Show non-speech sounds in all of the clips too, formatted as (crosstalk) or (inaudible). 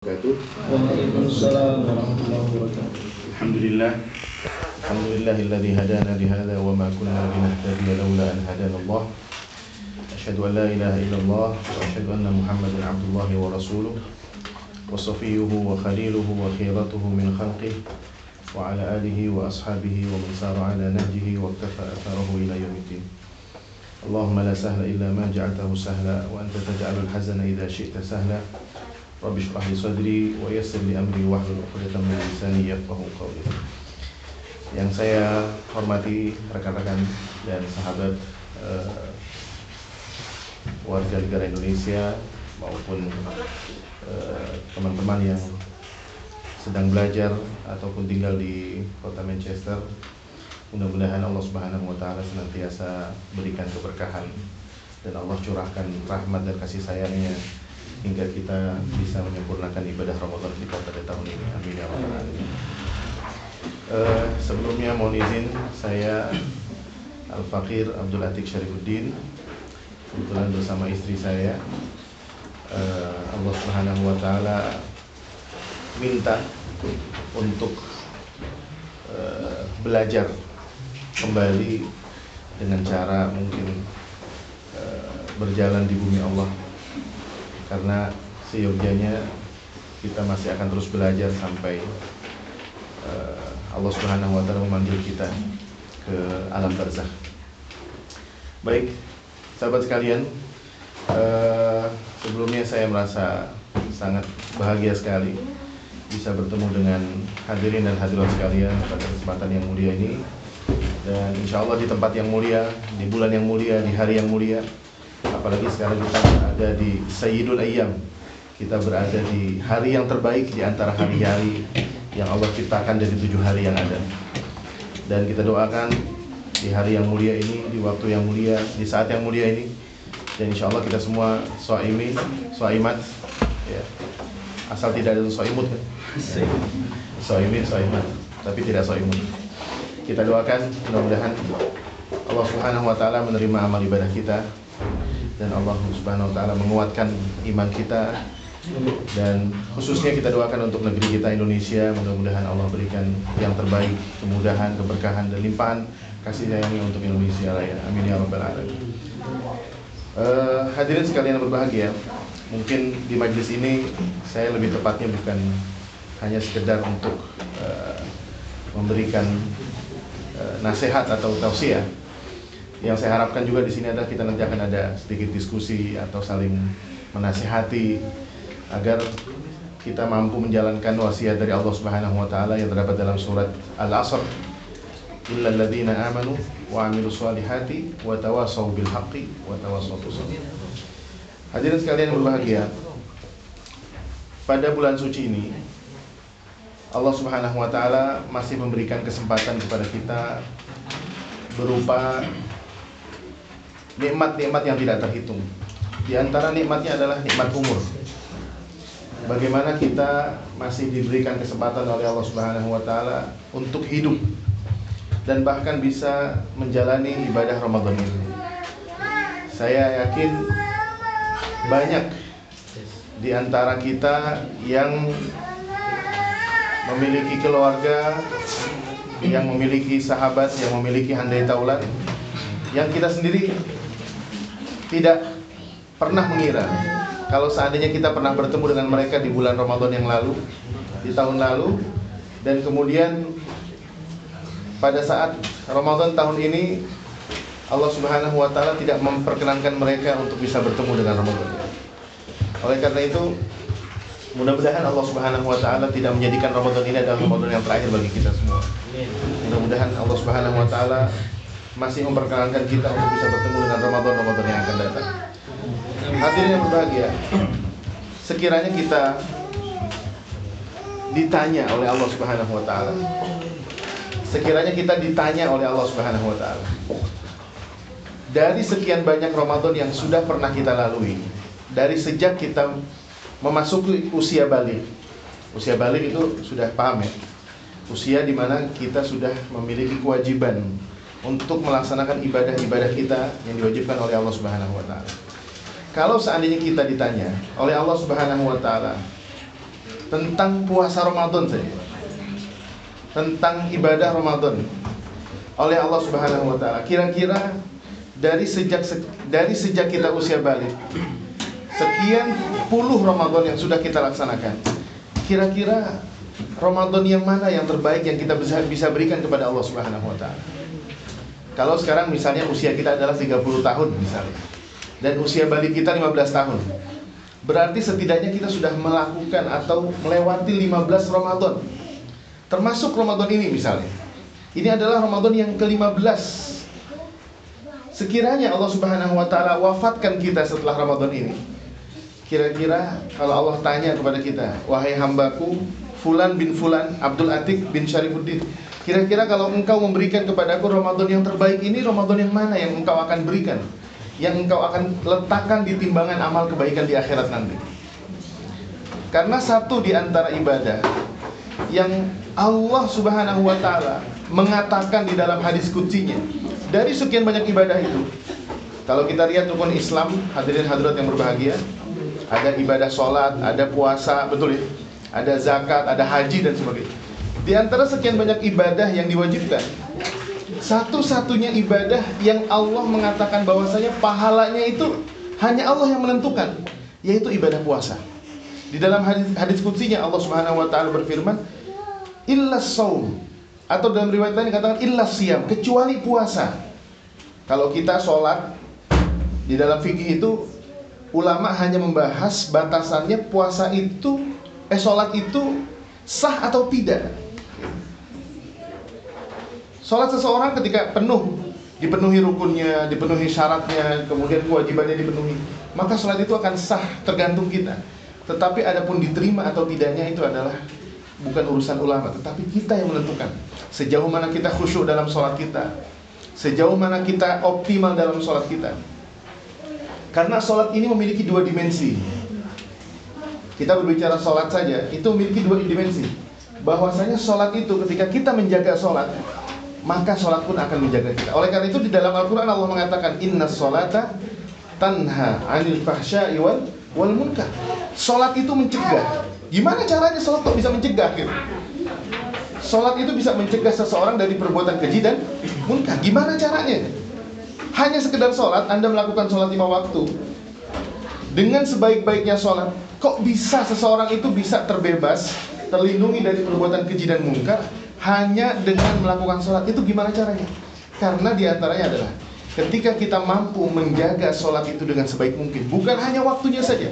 wabarakatuh. Waalaikumsalam warahmatullahi wabarakatuh. الحمد لله الحمد لله الذي هدانا لهذا وما كنا لنهتدي لولا أن هدانا الله أشهد أن لا إله إلا الله وأشهد أن محمدا عبد الله ورسوله وصفيه وخليله وخيرته من خلقه وعلى آله وأصحابه ومن سار على نهجه واكتفى أثره إلى يوم الدين اللهم لا سهل إلا ما جعلته سهلا وأنت تجعل الحزن إذا شئت سهلا رب اشرح لي صدري ويسر لي أمري واحلل عقدة من لساني يفقهوا قولي Yang saya hormati rekan-rekan dan sahabat eh, warga negara Indonesia maupun eh, teman-teman yang sedang belajar ataupun tinggal di kota Manchester Mudah-mudahan Allah Subhanahu wa taala senantiasa berikan keberkahan dan Allah curahkan rahmat dan kasih sayangnya hingga kita bisa menyempurnakan ibadah Ramadan kita pada tahun ini. Amin ya rabbal. Eh, sebelumnya mohon izin saya Al Fakir Abdul Atik Syarifuddin kebetulan bersama istri saya eh, Allah Subhanahu wa taala minta untuk eh, belajar kembali dengan cara mungkin eh, berjalan di bumi Allah karena seyogyanya kita masih akan terus belajar sampai eh, Allah Subhanahu wa taala memanggil kita ke alam barzakh. Baik, sahabat sekalian, eh, sebelumnya saya merasa sangat bahagia sekali bisa bertemu dengan hadirin dan hadirat sekalian pada kesempatan yang mulia ini dan insya Allah di tempat yang mulia, di bulan yang mulia, di hari yang mulia apalagi sekarang kita berada di Sayyidul Ayyam kita berada di hari yang terbaik di antara hari-hari yang Allah ciptakan dari tujuh hari yang ada dan kita doakan di hari yang mulia ini, di waktu yang mulia, di saat yang mulia ini dan insya Allah kita semua so'imin, so'imat ya. asal tidak ada so'imut kan? (laughs) so'imin, so'imat tapi tidak so'imut kita doakan mudah-mudahan Allah Subhanahu wa taala menerima amal ibadah kita dan Allah Subhanahu wa taala menguatkan iman kita. Dan khususnya kita doakan untuk negeri kita Indonesia. Mudah-mudahan Allah berikan yang terbaik kemudahan keberkahan dan limpahan kasih sayangnya untuk Indonesia raya. Amin ya rabbal alamin. Eh, hadirin sekalian yang berbahagia mungkin di majelis ini saya lebih tepatnya bukan hanya sekedar untuk eh, memberikan eh, nasihat atau tausiah yang saya harapkan juga di sini adalah kita nanti akan ada sedikit diskusi atau saling menasihati agar kita mampu menjalankan wasiat dari Allah Subhanahu wa taala yang terdapat dalam surat Al-Asr. Illal ladzina amanu wa 'amilus solihati wa tawassaw bil haqqi wa sabr. Hadirin sekalian yang berbahagia, pada bulan suci ini Allah Subhanahu wa taala masih memberikan kesempatan kepada kita berupa nikmat-nikmat yang tidak terhitung. Di antara nikmatnya adalah nikmat umur. Bagaimana kita masih diberikan kesempatan oleh Allah Subhanahu wa taala untuk hidup dan bahkan bisa menjalani ibadah Ramadan ini. Saya yakin banyak di antara kita yang memiliki keluarga, yang memiliki sahabat, yang memiliki handai taulan, yang kita sendiri tidak pernah mengira kalau seandainya kita pernah bertemu dengan mereka di bulan Ramadan yang lalu, di tahun lalu, dan kemudian pada saat Ramadan tahun ini Allah Subhanahu wa taala tidak memperkenankan mereka untuk bisa bertemu dengan Ramadan. Oleh karena itu, mudah-mudahan Allah Subhanahu wa taala tidak menjadikan Ramadan ini adalah Ramadan yang terakhir bagi kita semua. Mudah-mudahan Allah Subhanahu wa taala masih memperkenankan kita untuk bisa bertemu dengan Ramadan-Ramadan yang akan datang. Hadirin yang berbahagia, sekiranya kita ditanya oleh Allah Subhanahu wa taala. Sekiranya kita ditanya oleh Allah Subhanahu wa taala. Dari sekian banyak Ramadan yang sudah pernah kita lalui, dari sejak kita memasuki usia balik. Usia balik itu sudah paham ya? Usia di mana kita sudah memiliki kewajiban untuk melaksanakan ibadah-ibadah kita yang diwajibkan oleh Allah Subhanahu wa taala. Kalau seandainya kita ditanya oleh Allah Subhanahu wa taala, tentang puasa Ramadan saja. Tentang ibadah Ramadan oleh Allah Subhanahu wa taala. Kira-kira dari sejak dari sejak kita usia balik sekian puluh Ramadan yang sudah kita laksanakan. Kira-kira Ramadan yang mana yang terbaik yang kita bisa berikan kepada Allah Subhanahu wa taala? Kalau sekarang misalnya usia kita adalah 30 tahun misalnya dan usia balik kita 15 tahun. Berarti setidaknya kita sudah melakukan atau melewati 15 Ramadan. Termasuk Ramadan ini misalnya. Ini adalah Ramadan yang ke-15. Sekiranya Allah Subhanahu wa taala wafatkan kita setelah Ramadan ini. Kira-kira kalau Allah tanya kepada kita, "Wahai hambaku, Fulan bin Fulan, Abdul Atik bin Syarifuddin, kira-kira kalau engkau memberikan kepadaku Ramadan yang terbaik ini, Ramadan yang mana yang engkau akan berikan?" yang engkau akan letakkan di timbangan amal kebaikan di akhirat nanti. Karena satu di antara ibadah yang Allah Subhanahu wa taala mengatakan di dalam hadis kutsinya dari sekian banyak ibadah itu kalau kita lihat rukun Islam hadirin hadirat yang berbahagia ada ibadah sholat, ada puasa, betul ya? Ada zakat, ada haji dan sebagainya. Di antara sekian banyak ibadah yang diwajibkan, satu-satunya ibadah yang Allah mengatakan bahwasanya pahalanya itu hanya Allah yang menentukan, yaitu ibadah puasa. Di dalam hadis hadis kutsinya Allah Subhanahu wa taala berfirman, "Illa saum" atau dalam riwayat lain dikatakan illa siam, kecuali puasa. Kalau kita sholat di dalam fikih itu ulama hanya membahas batasannya puasa itu eh sholat itu sah atau tidak. Sholat seseorang ketika penuh, dipenuhi rukunnya, dipenuhi syaratnya, kemudian kewajibannya dipenuhi, maka sholat itu akan sah tergantung kita. Tetapi adapun diterima atau tidaknya itu adalah bukan urusan ulama, tetapi kita yang menentukan. Sejauh mana kita khusyuk dalam sholat kita, sejauh mana kita optimal dalam sholat kita. Karena sholat ini memiliki dua dimensi. Kita berbicara sholat saja, itu memiliki dua dimensi. Bahwasanya sholat itu ketika kita menjaga sholat, maka sholat pun akan menjaga kita. Oleh karena itu di dalam Al-Quran Allah mengatakan Inna sholata tanha anil fahsya'i wal, wal munkar. Sholat itu mencegah. Gimana caranya sholat kok bisa mencegah gitu? Sholat itu bisa mencegah seseorang dari perbuatan keji dan munkar. Gimana caranya? Hanya sekedar sholat, Anda melakukan sholat lima waktu dengan sebaik-baiknya sholat. Kok bisa seseorang itu bisa terbebas, terlindungi dari perbuatan keji dan munkar hanya dengan melakukan sholat itu gimana caranya? Karena di antaranya adalah ketika kita mampu menjaga sholat itu dengan sebaik mungkin, bukan hanya waktunya saja,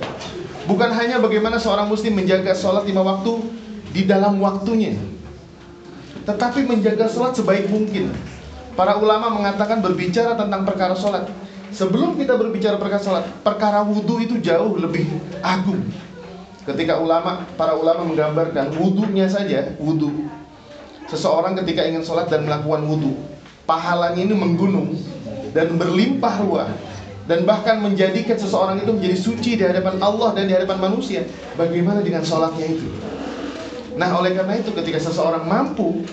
bukan hanya bagaimana seorang muslim menjaga sholat lima waktu di dalam waktunya, tetapi menjaga sholat sebaik mungkin. Para ulama mengatakan berbicara tentang perkara sholat. Sebelum kita berbicara perkara sholat, perkara wudhu itu jauh lebih agung. Ketika ulama, para ulama menggambarkan wudhunya saja, wudhu seseorang ketika ingin sholat dan melakukan wudhu pahalanya ini menggunung dan berlimpah ruah dan bahkan menjadikan seseorang itu menjadi suci di hadapan Allah dan di hadapan manusia. Bagaimana dengan sholatnya itu? Nah oleh karena itu ketika seseorang mampu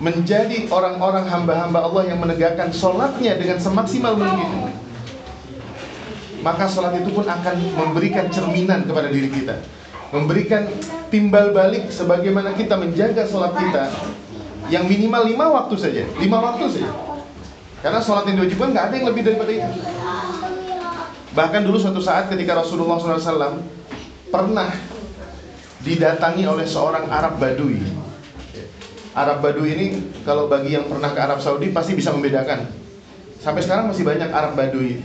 menjadi orang-orang hamba-hamba Allah yang menegakkan sholatnya dengan semaksimal mungkin maka sholat itu pun akan memberikan cerminan kepada diri kita memberikan timbal balik sebagaimana kita menjaga sholat kita yang minimal lima waktu saja, lima waktu saja. Karena sholat yang diwajibkan nggak ada yang lebih daripada itu. Bahkan dulu suatu saat ketika Rasulullah SAW pernah didatangi oleh seorang Arab Badui. Arab Badui ini kalau bagi yang pernah ke Arab Saudi pasti bisa membedakan. Sampai sekarang masih banyak Arab Badui.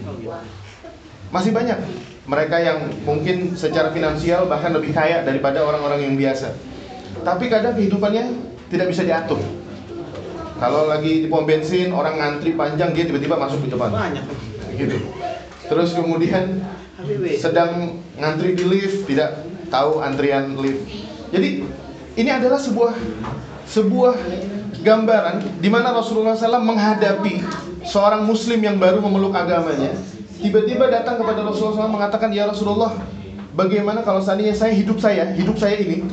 Masih banyak mereka yang mungkin secara finansial bahkan lebih kaya daripada orang-orang yang biasa. Tapi kadang kehidupannya tidak bisa diatur. Kalau lagi di pom bensin orang ngantri panjang dia tiba-tiba masuk ke depan. Banyak. Gitu. Terus kemudian sedang ngantri di lift tidak tahu antrian lift. Jadi ini adalah sebuah sebuah gambaran di mana Rasulullah SAW menghadapi seorang Muslim yang baru memeluk agamanya tiba-tiba datang kepada Rasulullah SAW mengatakan ya Rasulullah bagaimana kalau seandainya saya hidup saya hidup saya ini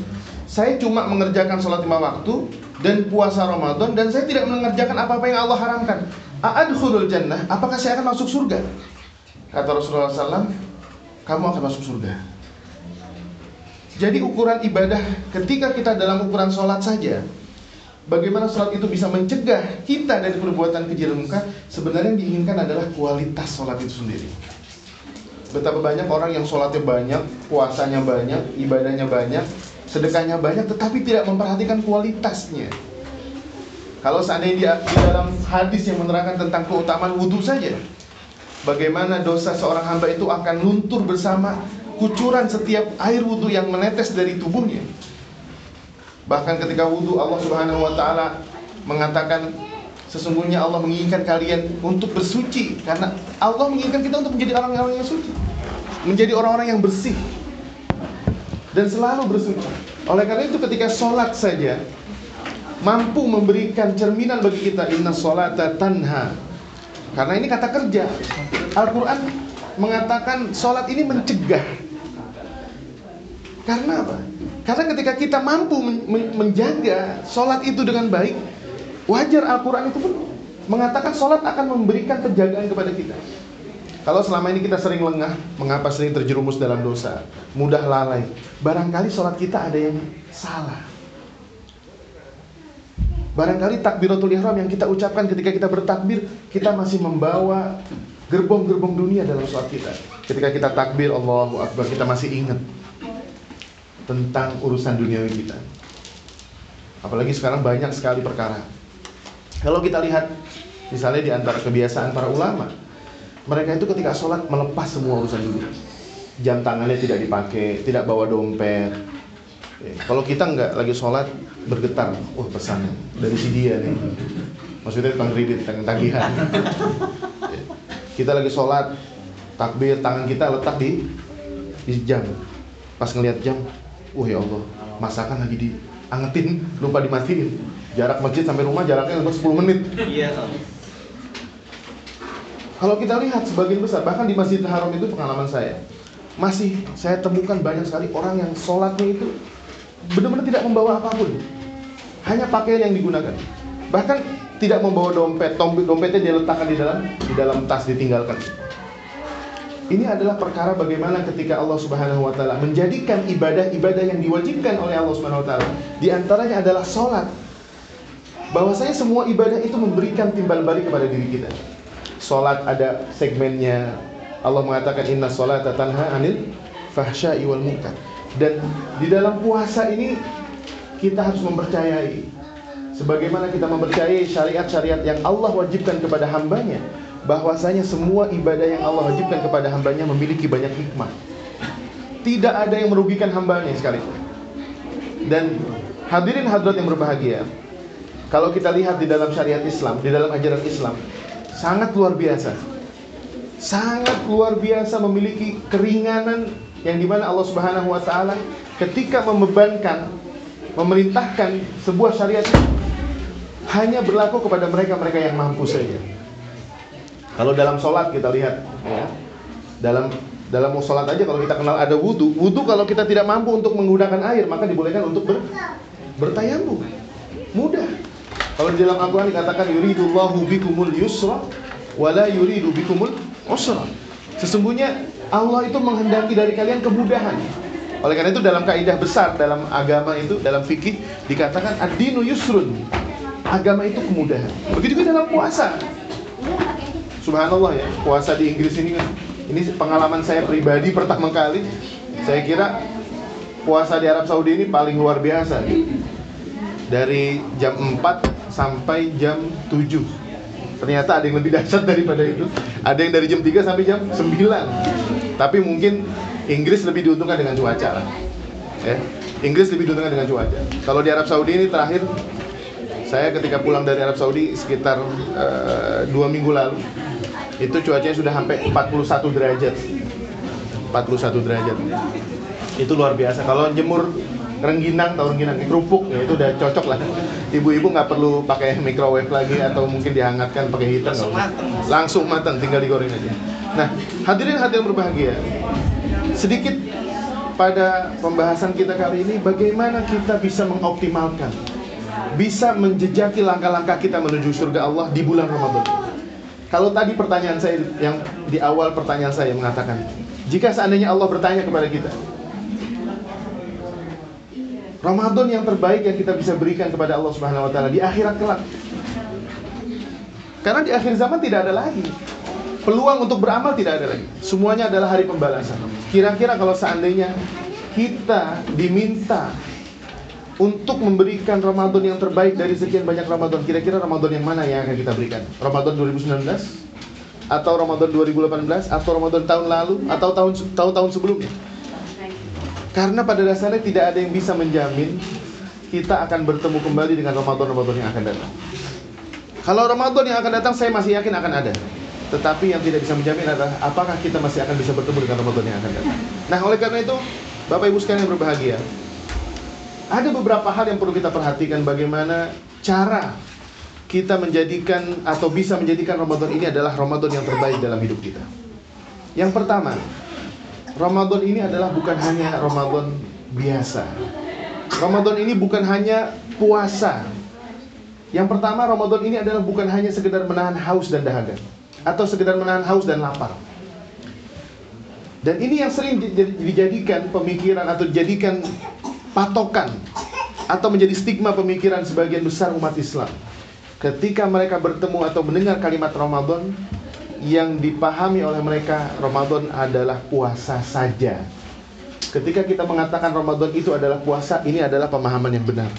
saya cuma mengerjakan sholat lima waktu dan puasa Ramadan dan saya tidak mengerjakan apa-apa yang Allah haramkan. A'adkhulul jannah apakah saya akan masuk surga? Kata Rasulullah SAW kamu akan masuk surga. Jadi ukuran ibadah ketika kita dalam ukuran sholat saja Bagaimana sholat itu bisa mencegah kita dari perbuatan keji dan munkar Sebenarnya yang diinginkan adalah kualitas sholat itu sendiri. Betapa banyak orang yang sholatnya banyak, puasanya banyak, ibadahnya banyak Sedekahnya banyak tetapi tidak memperhatikan kualitasnya. Kalau seandainya di, di dalam hadis yang menerangkan tentang keutamaan wudhu saja Bagaimana dosa seorang hamba itu akan luntur bersama kucuran setiap air wudhu yang menetes dari tubuhnya Bahkan ketika wudhu Allah subhanahu wa ta'ala mengatakan Sesungguhnya Allah menginginkan kalian untuk bersuci Karena Allah menginginkan kita untuk menjadi orang-orang yang suci Menjadi orang-orang yang bersih Dan selalu bersuci. Oleh karena itu ketika sholat saja Mampu memberikan cerminan bagi kita Inna sholata tanha. Karena ini kata kerja. Al-Quran mengatakan sholat ini mencegah. Karena apa? Karena ketika kita mampu men men menjaga sholat itu dengan baik, wajar Al-Quran itu pun mengatakan sholat akan memberikan penjagaan kepada kita. Kalau selama ini kita sering lengah, mengapa sering terjerumus dalam dosa, mudah lalai, barangkali sholat kita ada yang salah. Barangkali takbiratul ihram yang kita ucapkan ketika kita bertakbir, kita masih membawa gerbong-gerbong dunia dalam sholat kita. Ketika kita takbir Allahu Akbar, kita masih ingat tentang urusan duniawi kita. Apalagi sekarang banyak sekali perkara. Kalau kita lihat misalnya di antara kebiasaan para ulama, mereka itu ketika sholat melepas semua urusan dunia. Jam tangannya tidak dipakai, tidak bawa dompet. Ya, kalau kita nggak lagi sholat bergetar, wah pesan dari si dia nih. Maksudnya tukang kredit, tukang tagihan. Ya, kita lagi sholat, takbir, tangan kita letak di, di jam. Pas ngelihat jam, Wah ya Allah, masakan lagi diangetin, lupa dimatiin. Jarak masjid sampai rumah jaraknya lebih 10 menit. Iya, Kalau kita lihat sebagian besar, bahkan di Masjidil Haram itu pengalaman saya, masih saya temukan banyak sekali orang yang sholatnya itu benar-benar tidak membawa apa pun, hanya pakaian yang digunakan. Bahkan tidak membawa dompet, dompetnya dia letakkan di dalam di dalam tas ditinggalkan. Ini adalah perkara bagaimana ketika Allah Subhanahu wa taala menjadikan ibadah-ibadah yang diwajibkan oleh Allah Subhanahu wa taala. Di antaranya adalah sholat. Bahwasanya semua ibadah itu memberikan timbal balik kepada diri kita. Sholat ada segmennya. Allah mengatakan inna sholata tanha anil fahsya'i wal munkar. Dan di dalam puasa ini kita harus mempercayai sebagaimana kita mempercayai syariat-syariat yang Allah wajibkan kepada hambanya bahwasanya semua ibadah yang Allah wajibkan kepada hambanya memiliki banyak hikmah. Tidak ada yang merugikan hambanya sekalipun. Dan hadirin hadrat yang berbahagia, kalau kita lihat di dalam syariat Islam, di dalam ajaran Islam, sangat luar biasa. Sangat luar biasa memiliki keringanan yang di mana Allah Subhanahu wa taala ketika membebankan memerintahkan sebuah syariat hanya berlaku kepada mereka-mereka yang mampu saja. Kalau dalam sholat kita lihat, ya, dalam dalam mau sholat aja kalau kita kenal ada wudhu, wudhu kalau kita tidak mampu untuk menggunakan air maka dibolehkan untuk ber, bertayamum. Mudah. Kalau di dalam Al-Quran dikatakan yuridullahu bikumul yusra wala yuridu bikumul usra. Sesungguhnya Allah itu menghendaki dari kalian kemudahan. Oleh karena itu dalam kaidah besar dalam agama itu dalam fikih dikatakan ad-dinu yusrun. Agama itu kemudahan. Begitu juga dalam puasa. Subhanallah ya, puasa di Inggris ini kan ini pengalaman saya pribadi (laughs) pertama kali. Saya kira puasa di Arab Saudi ini paling luar biasa. Dari jam 4 sampai jam 7. Ternyata ada yang lebih (laughs) dahsyat daripada itu. Ada yang dari jam 3 sampai jam 9. Tapi mungkin Inggris lebih diuntungkan dengan cuaca lah. Ya. Inggris lebih diuntungkan dengan cuaca. Kalau di Arab Saudi ini terakhir saya ketika pulang dari Arab Saudi sekitar uh, dua minggu lalu itu cuacanya sudah sampai 41 derajat. 41 derajat. Itu luar biasa. Kalau jemur rengginang atau rengginang kerupuk ya itu udah cocok lah. Ibu-ibu nggak perlu pakai microwave lagi atau mungkin dihangatkan pakai heater langsung matang langsung matang tinggal digoreng aja. Nah hadirin hadirin berbahagia sedikit pada pembahasan kita kali ini bagaimana kita bisa mengoptimalkan bisa menjejaki langkah-langkah kita menuju surga Allah di bulan Ramadan. Kalau tadi pertanyaan saya yang di awal pertanyaan saya mengatakan, jika seandainya Allah bertanya kepada kita, Ramadan yang terbaik yang kita bisa berikan kepada Allah Subhanahu wa taala di akhirat kelak. Karena di akhir zaman tidak ada lagi peluang untuk beramal tidak ada lagi. Semuanya adalah hari pembalasan. Kira-kira kalau seandainya kita diminta untuk memberikan Ramadan yang terbaik dari sekian banyak Ramadan, kira-kira Ramadan yang mana yang akan kita berikan? Ramadan 2019 atau Ramadan 2018 atau Ramadan tahun lalu atau tahun tahun-tahun sebelumnya? Karena pada dasarnya tidak ada yang bisa menjamin kita akan bertemu kembali dengan Ramadan-Ramadan yang akan datang. Kalau Ramadan yang akan datang saya masih yakin akan ada. Tetapi yang tidak bisa menjamin adalah apakah kita masih akan bisa bertemu dengan Ramadan yang akan datang. Nah, oleh karena itu, Bapak Ibu sekalian yang berbahagia, ada beberapa hal yang perlu kita perhatikan bagaimana cara kita menjadikan atau bisa menjadikan Ramadan ini adalah Ramadan yang terbaik dalam hidup kita. Yang pertama, Ramadan ini adalah bukan hanya Ramadan biasa. Ramadan ini bukan hanya puasa. Yang pertama, Ramadan ini adalah bukan hanya sekedar menahan haus dan dahaga atau sekedar menahan haus dan lapar. Dan ini yang sering dijadikan pemikiran atau dijadikan patokan atau menjadi stigma pemikiran sebagian besar umat Islam. Ketika mereka bertemu atau mendengar kalimat Ramadan, yang dipahami oleh mereka Ramadan adalah puasa saja. Ketika kita mengatakan Ramadan itu adalah puasa, ini adalah pemahaman yang benar.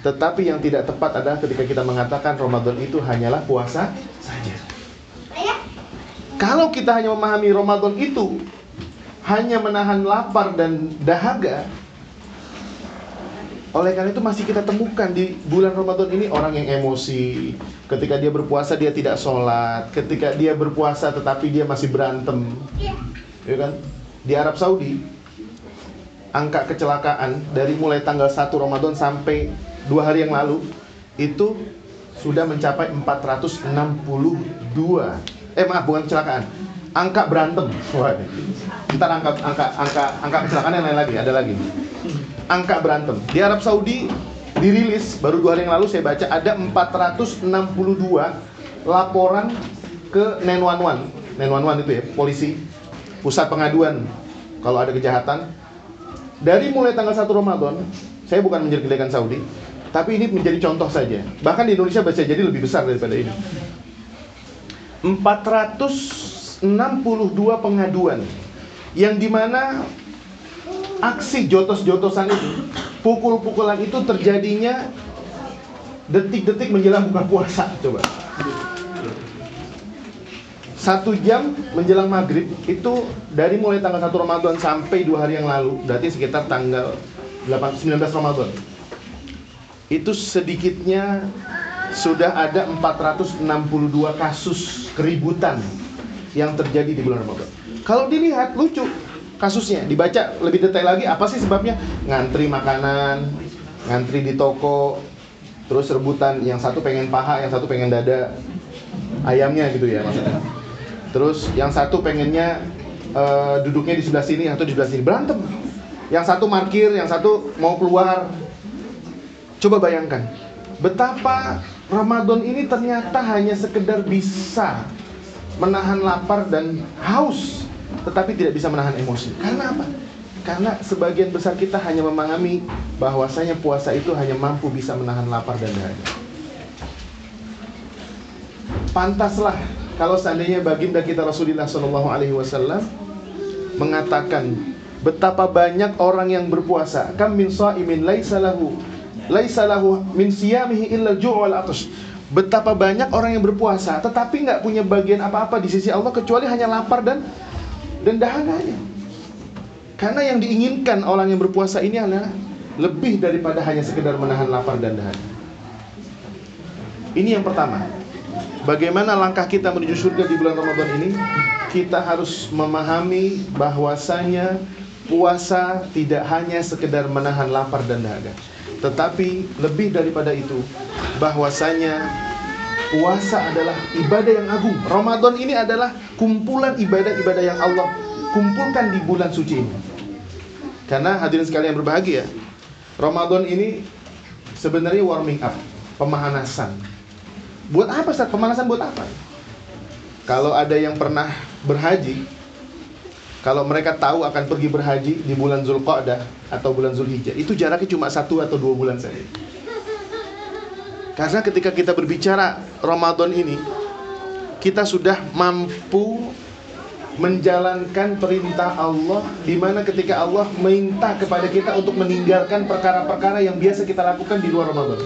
Tetapi yang tidak tepat adalah ketika kita mengatakan Ramadan itu hanyalah puasa saja. Kalau kita hanya memahami Ramadan itu hanya menahan lapar dan dahaga, oleh karena itu masih kita temukan di bulan Ramadan ini orang yang emosi. Ketika dia berpuasa dia tidak sholat. Ketika dia berpuasa tetapi dia masih berantem. Ya kan? Di Arab Saudi angka kecelakaan dari mulai tanggal 1 Ramadan sampai dua hari yang lalu itu sudah mencapai 462 eh maaf bukan kecelakaan angka berantem wah ntar angka angka angka angka kecelakaan yang lain lagi ada lagi angka berantem. Di Arab Saudi dirilis baru dua hari yang lalu saya baca ada 462 laporan ke 911 911 itu ya polisi pusat pengaduan kalau ada kejahatan. Dari mulai tanggal 1 Ramadan saya bukan menjelek-jelekan Saudi tapi ini menjadi contoh saja. Bahkan di Indonesia bisa jadi lebih besar daripada ini. 462 pengaduan yang di mana aksi jotos-jotosan itu, pukul-pukulan itu terjadinya detik-detik menjelang buka puasa. Coba. Satu jam menjelang maghrib itu dari mulai tanggal 1 Ramadan sampai dua hari yang lalu, berarti sekitar tanggal 8, 19 Ramadan. Itu sedikitnya sudah ada 462 kasus keributan yang terjadi di bulan Ramadan. Kalau dilihat lucu kasusnya, dibaca lebih detail lagi apa sih sebabnya? Ngantri makanan, ngantri di toko, terus rebutan yang satu pengen paha, yang satu pengen dada ayamnya gitu ya maksudnya. Terus yang satu pengennya uh, duduknya di sebelah sini, yang satu di sebelah sini berantem. Yang satu parkir, yang satu mau keluar. Coba bayangkan betapa Ramadan ini ternyata hanya sekedar bisa menahan lapar dan haus, tetapi tidak bisa menahan emosi. Karena apa? Karena sebagian besar kita hanya memahami bahwasanya puasa itu hanya mampu bisa menahan lapar dan dahaga. Pantaslah kalau seandainya baginda kita Rasulullah Shallallahu Alaihi Wasallam mengatakan betapa banyak orang yang berpuasa kam min shaimin laisa lahu laisa lahu min siyamihi illa ju'al atash. Betapa banyak orang yang berpuasa tetapi nggak punya bagian apa-apa di sisi Allah kecuali hanya lapar dan dan dahaganya. Karena yang diinginkan orang yang berpuasa ini adalah lebih daripada hanya sekedar menahan lapar dan dahaga. Ini yang pertama. Bagaimana langkah kita menuju surga di bulan Ramadan ini? Kita harus memahami bahwasanya puasa tidak hanya sekedar menahan lapar dan dahaga tetapi lebih daripada itu bahwasanya puasa adalah ibadah yang agung. Ramadan ini adalah kumpulan ibadah-ibadah yang Allah kumpulkan di bulan suci ini. Karena hadirin sekalian berbahagia, Ramadan ini sebenarnya warming up, pemanasan. Buat apa Ustaz? Pemanasan buat apa? Kalau ada yang pernah berhaji, Kalau mereka tahu akan pergi berhaji di bulan Zulqa'dah atau bulan Zulhijjah, itu jaraknya cuma satu atau dua bulan saja. Karena ketika kita berbicara Ramadan ini, kita sudah mampu menjalankan perintah Allah di mana ketika Allah minta kepada kita untuk meninggalkan perkara-perkara yang biasa kita lakukan di luar Ramadan.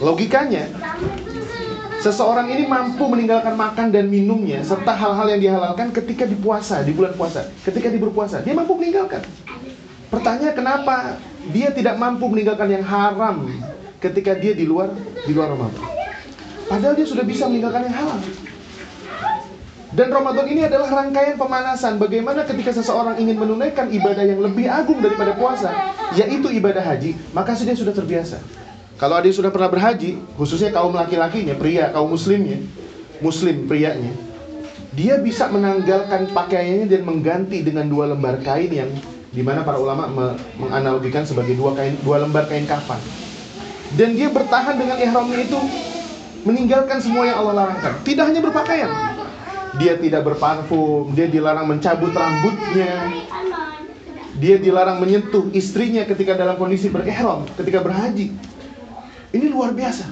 Logikanya, seseorang ini mampu meninggalkan makan dan minumnya serta hal-hal yang dihalalkan ketika di puasa, di bulan puasa. Ketika di berpuasa, dia mampu meninggalkan. Pertanyaan kenapa dia tidak mampu meninggalkan yang haram ketika dia di luar di luar Ramadan? Padahal dia sudah bisa meninggalkan yang halal. Dan Ramadan ini adalah rangkaian pemanasan bagaimana ketika seseorang ingin menunaikan ibadah yang lebih agung daripada puasa, yaitu ibadah haji, maka dia sudah terbiasa. Kalau ada yang sudah pernah berhaji, khususnya kaum laki-lakinya, pria, kaum muslimnya, muslim prianya, dia bisa menanggalkan pakaiannya dan mengganti dengan dua lembar kain yang di mana para ulama me menganalogikan sebagai dua kain, dua lembar kain kafan. Dan dia bertahan dengan ihramnya itu meninggalkan semua yang Allah larangkan. Tidak hanya berpakaian, dia tidak berparfum, dia dilarang mencabut rambutnya, dia dilarang menyentuh istrinya ketika dalam kondisi berihram, ketika berhaji. Ini luar biasa.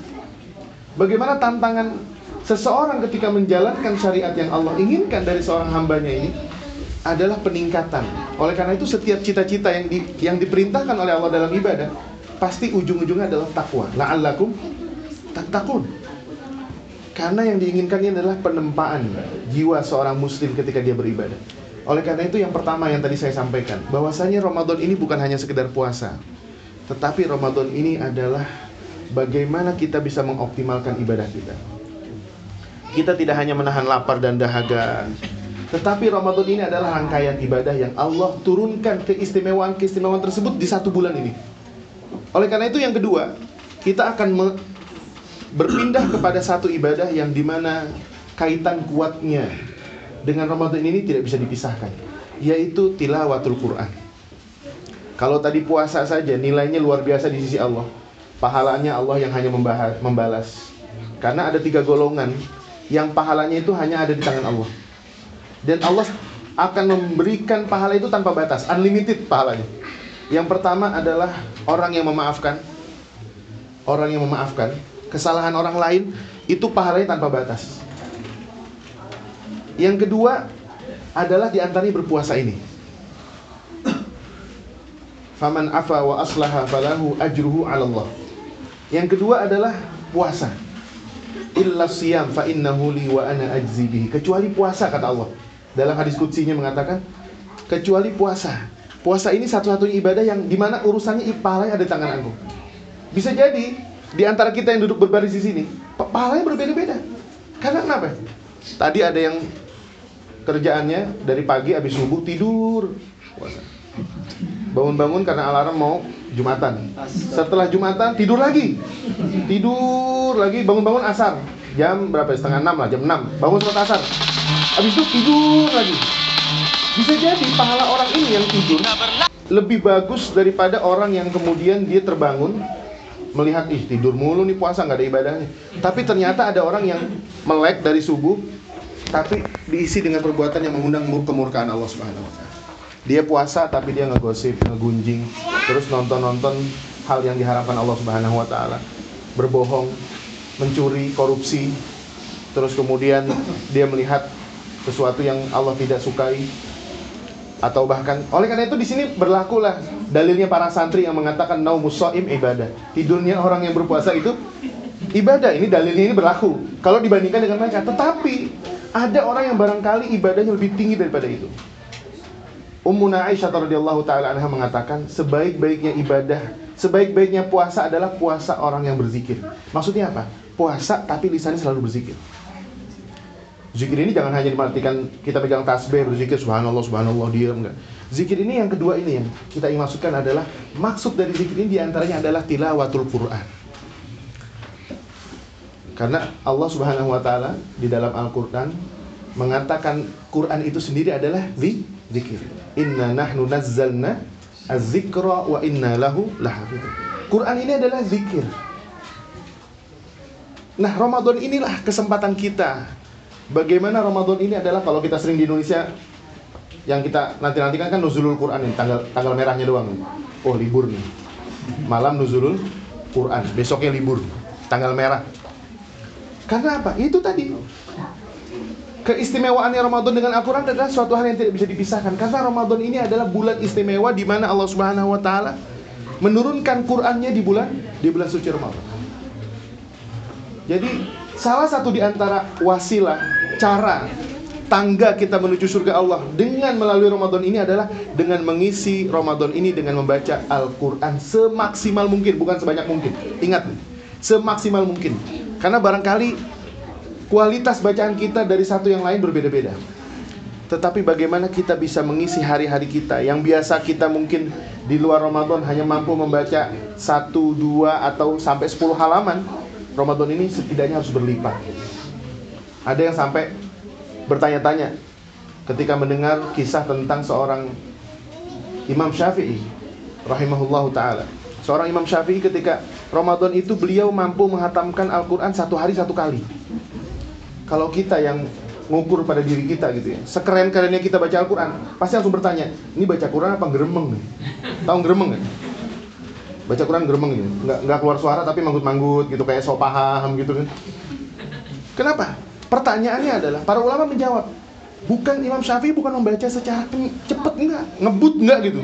Bagaimana tantangan seseorang ketika menjalankan syariat yang Allah inginkan dari seorang hambanya ini adalah peningkatan. Oleh karena itu setiap cita-cita yang di, yang diperintahkan oleh Allah dalam ibadah pasti ujung-ujungnya adalah takwa. La'allakum tattaqun. Karena yang diinginkan adalah penempaan jiwa seorang muslim ketika dia beribadah. Oleh karena itu yang pertama yang tadi saya sampaikan, bahwasanya Ramadan ini bukan hanya sekedar puasa. Tetapi Ramadan ini adalah bagaimana kita bisa mengoptimalkan ibadah kita. Kita tidak hanya menahan lapar dan dahaga, tetapi Ramadan ini adalah rangkaian ibadah yang Allah turunkan keistimewaan-keistimewaan tersebut di satu bulan ini. Oleh karena itu yang kedua, kita akan berpindah kepada satu ibadah yang di mana kaitan kuatnya dengan Ramadan ini tidak bisa dipisahkan, yaitu tilawatul Quran. Kalau tadi puasa saja nilainya luar biasa di sisi Allah, pahalanya Allah yang hanya membahas, membalas. Karena ada tiga golongan yang pahalanya itu hanya ada di tangan Allah. Dan Allah akan memberikan pahala itu tanpa batas, unlimited pahalanya. Yang pertama adalah orang yang memaafkan. Orang yang memaafkan kesalahan orang lain itu pahalanya tanpa batas. Yang kedua adalah di antaranya berpuasa ini. Faman afa wa aslaha falahu ajruhu 'ala Allah. Yang kedua adalah puasa. Illa siyam fa innahu li wa ana ajzi bihi. Kecuali puasa kata Allah. Dalam hadis kutsinya mengatakan kecuali puasa. Puasa ini satu-satunya ibadah yang di mana urusannya pahalanya ada di tangan aku. Bisa jadi di antara kita yang duduk berbaris di sini, pahalanya berbeda-beda. Karena kenapa? Tadi ada yang kerjaannya dari pagi habis subuh tidur. Bangun-bangun karena alarm mau Jumatan. Setelah Jumatan tidur lagi. Tidur lagi bangun-bangun asar. Jam berapa? Setengah enam lah, jam enam. Bangun sholat asar. Habis itu tidur lagi. Bisa jadi pahala orang ini yang tidur lebih bagus daripada orang yang kemudian dia terbangun melihat ih tidur mulu nih puasa nggak ada ibadahnya. Tapi ternyata ada orang yang melek dari subuh tapi diisi dengan perbuatan yang mengundang kemurkaan Allah Subhanahu wa taala. Dia puasa tapi dia ngegosip, ngegunjing, terus nonton-nonton hal yang diharapkan Allah Subhanahu wa taala. Berbohong, mencuri, korupsi. Terus kemudian dia melihat sesuatu yang Allah tidak sukai atau bahkan oleh karena itu di sini berlakulah dalilnya para santri yang mengatakan naumus shaim ibadah. Tidurnya orang yang berpuasa itu ibadah. Ini dalilnya ini berlaku kalau dibandingkan dengan mereka. Tetapi ada orang yang barangkali ibadahnya lebih tinggi daripada itu. Ummuna Aisyah radhiyallahu taala anha mengatakan sebaik-baiknya ibadah, sebaik-baiknya puasa adalah puasa orang yang berzikir. Maksudnya apa? Puasa tapi lisannya selalu berzikir. Zikir ini jangan hanya diartikan kita pegang tasbih berzikir subhanallah subhanallah diam enggak. Zikir ini yang kedua ini yang kita ingin maksudkan adalah maksud dari zikir ini di antaranya adalah tilawatul Quran. Karena Allah Subhanahu wa taala di dalam Al-Qur'an mengatakan Quran itu sendiri adalah zikir. Inna nahnu nazzalna az-zikra wa inna lahu lahafidun. Quran ini adalah zikir. Nah, Ramadan inilah kesempatan kita Bagaimana Ramadan ini adalah kalau kita sering di Indonesia yang kita nanti-nantikan kan nuzulul Quran ini, tanggal tanggal merahnya doang. Oh, libur nih. Malam nuzulul Quran, besoknya libur. Tanggal merah. Karena apa? Itu tadi. Keistimewaannya Ramadan dengan Al-Quran adalah suatu hal yang tidak bisa dipisahkan. Karena Ramadan ini adalah bulan istimewa di mana Allah Subhanahu wa taala menurunkan Qur'annya di bulan di bulan suci Ramadan. Jadi salah satu di antara wasilah, cara, tangga kita menuju surga Allah dengan melalui Ramadan ini adalah dengan mengisi Ramadan ini dengan membaca Al-Quran semaksimal mungkin, bukan sebanyak mungkin. Ingat, semaksimal mungkin. Karena barangkali kualitas bacaan kita dari satu yang lain berbeda-beda. Tetapi bagaimana kita bisa mengisi hari-hari kita yang biasa kita mungkin di luar Ramadan hanya mampu membaca satu, dua, atau sampai 10 halaman Ramadan ini setidaknya harus berlipat Ada yang sampai bertanya-tanya ketika mendengar kisah tentang seorang Imam Syafi'i rahimahullahu taala. Seorang Imam Syafi'i ketika Ramadan itu beliau mampu menghatamkan Al-Qur'an satu hari satu kali. Kalau kita yang ngukur pada diri kita gitu ya, sekeren-kerennya kita baca Al-Qur'an, pasti langsung bertanya, ini baca Quran apa geremeng? Tahu geremeng kan? Baca Quran geremeng gitu. Nggak, nggak keluar suara tapi manggut-manggut gitu kayak so paham gitu kan. Kenapa? Pertanyaannya adalah para ulama menjawab, bukan Imam Syafi'i bukan membaca secara cepat enggak, ngebut enggak gitu.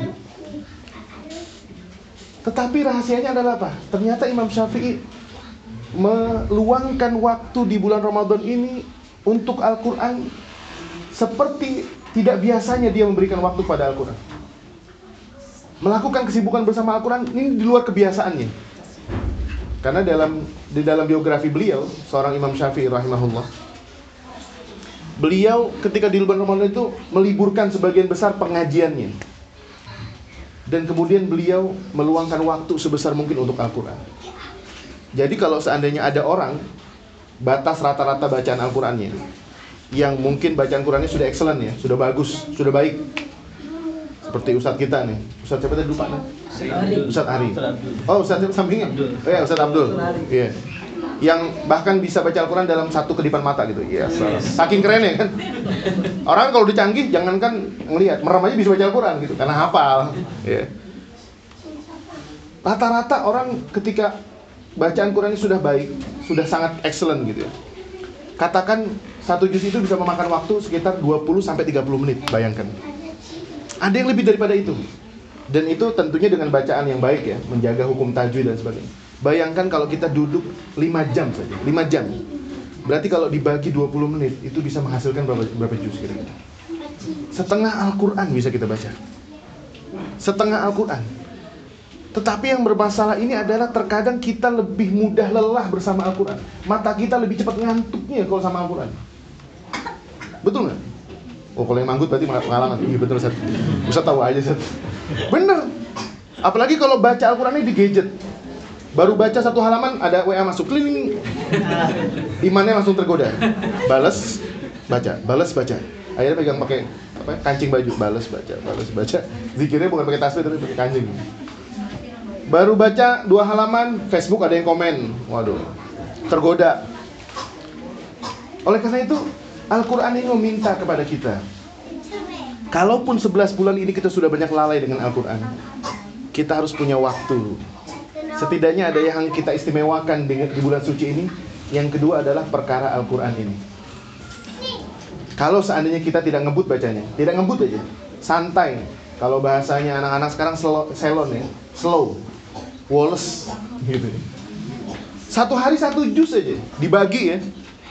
Tetapi rahasianya adalah apa? Ternyata Imam Syafi'i meluangkan waktu di bulan Ramadan ini untuk Al-Qur'an seperti tidak biasanya dia memberikan waktu pada Al-Qur'an. Melakukan kesibukan bersama Al-Qur'an ini di luar kebiasaannya. Karena dalam di dalam biografi beliau, seorang Imam Syafi'i rahimahullah, beliau ketika di bulan Ramadan itu meliburkan sebagian besar pengajiannya. Dan kemudian beliau meluangkan waktu sebesar mungkin untuk Al-Quran. Jadi kalau seandainya ada orang batas rata-rata bacaan Al-Qurannya yang mungkin bacaan Qurannya sudah excellent ya, sudah bagus, sudah baik. Seperti Ustadz kita nih. Ustadz siapa tadi lupa nih? Ustadz Ari. Oh, Ustadz sampingnya? Oh ya, Ustadz Abdul. Iya. Yang bahkan bisa baca Al-Quran dalam satu kedipan mata gitu. Iya, saking keren ya kan. Orang kalau udah canggih jangankan ngelihat, merem aja bisa baca Al-Quran gitu karena hafal. Iya. Rata-rata orang ketika bacaan Quran ini sudah baik, sudah sangat excellent gitu ya. Katakan satu juz itu bisa memakan waktu sekitar 20 sampai 30 menit, bayangkan. Ada yang lebih daripada itu. Dan itu tentunya dengan bacaan yang baik ya, menjaga hukum tajwid dan sebagainya. Bayangkan kalau kita duduk 5 jam saja, 5 jam. Berarti kalau dibagi 20 menit itu bisa menghasilkan berapa berapa juz kira-kira? Setengah Al-Qur'an bisa kita baca. Setengah Al-Qur'an. Tetapi yang bermasalah ini adalah terkadang kita lebih mudah lelah bersama Al-Quran. Mata kita lebih cepat ngantuknya kalau sama Al-Quran. Betul nggak? Oh kalau yang manggut berarti pengalaman. Iya betul Ustaz. Ustaz tahu aja Ustaz. Bener. Apalagi kalau baca Al-Quran ini di gadget. Baru baca satu halaman ada WA masuk keliling. Imannya langsung tergoda. Balas, baca, balas, baca. Akhirnya pegang pakai apa? Kancing baju, balas, baca, balas, baca. Zikirnya bukan pakai tasbih tapi pakai kancing. Baru baca dua halaman, Facebook ada yang komen. Waduh, tergoda. Oleh karena itu, Al-Quran ini meminta kepada kita. Kalaupun 11 bulan ini kita sudah banyak lalai dengan Al-Quran, kita harus punya waktu. Setidaknya ada yang kita istimewakan dengan di bulan suci ini. Yang kedua adalah perkara Al-Quran ini. Kalau seandainya kita tidak ngebut bacanya, tidak ngebut aja, santai. Kalau bahasanya anak-anak sekarang slow, selon ya, slow. Wallace gitu. Satu hari satu jus aja dibagi ya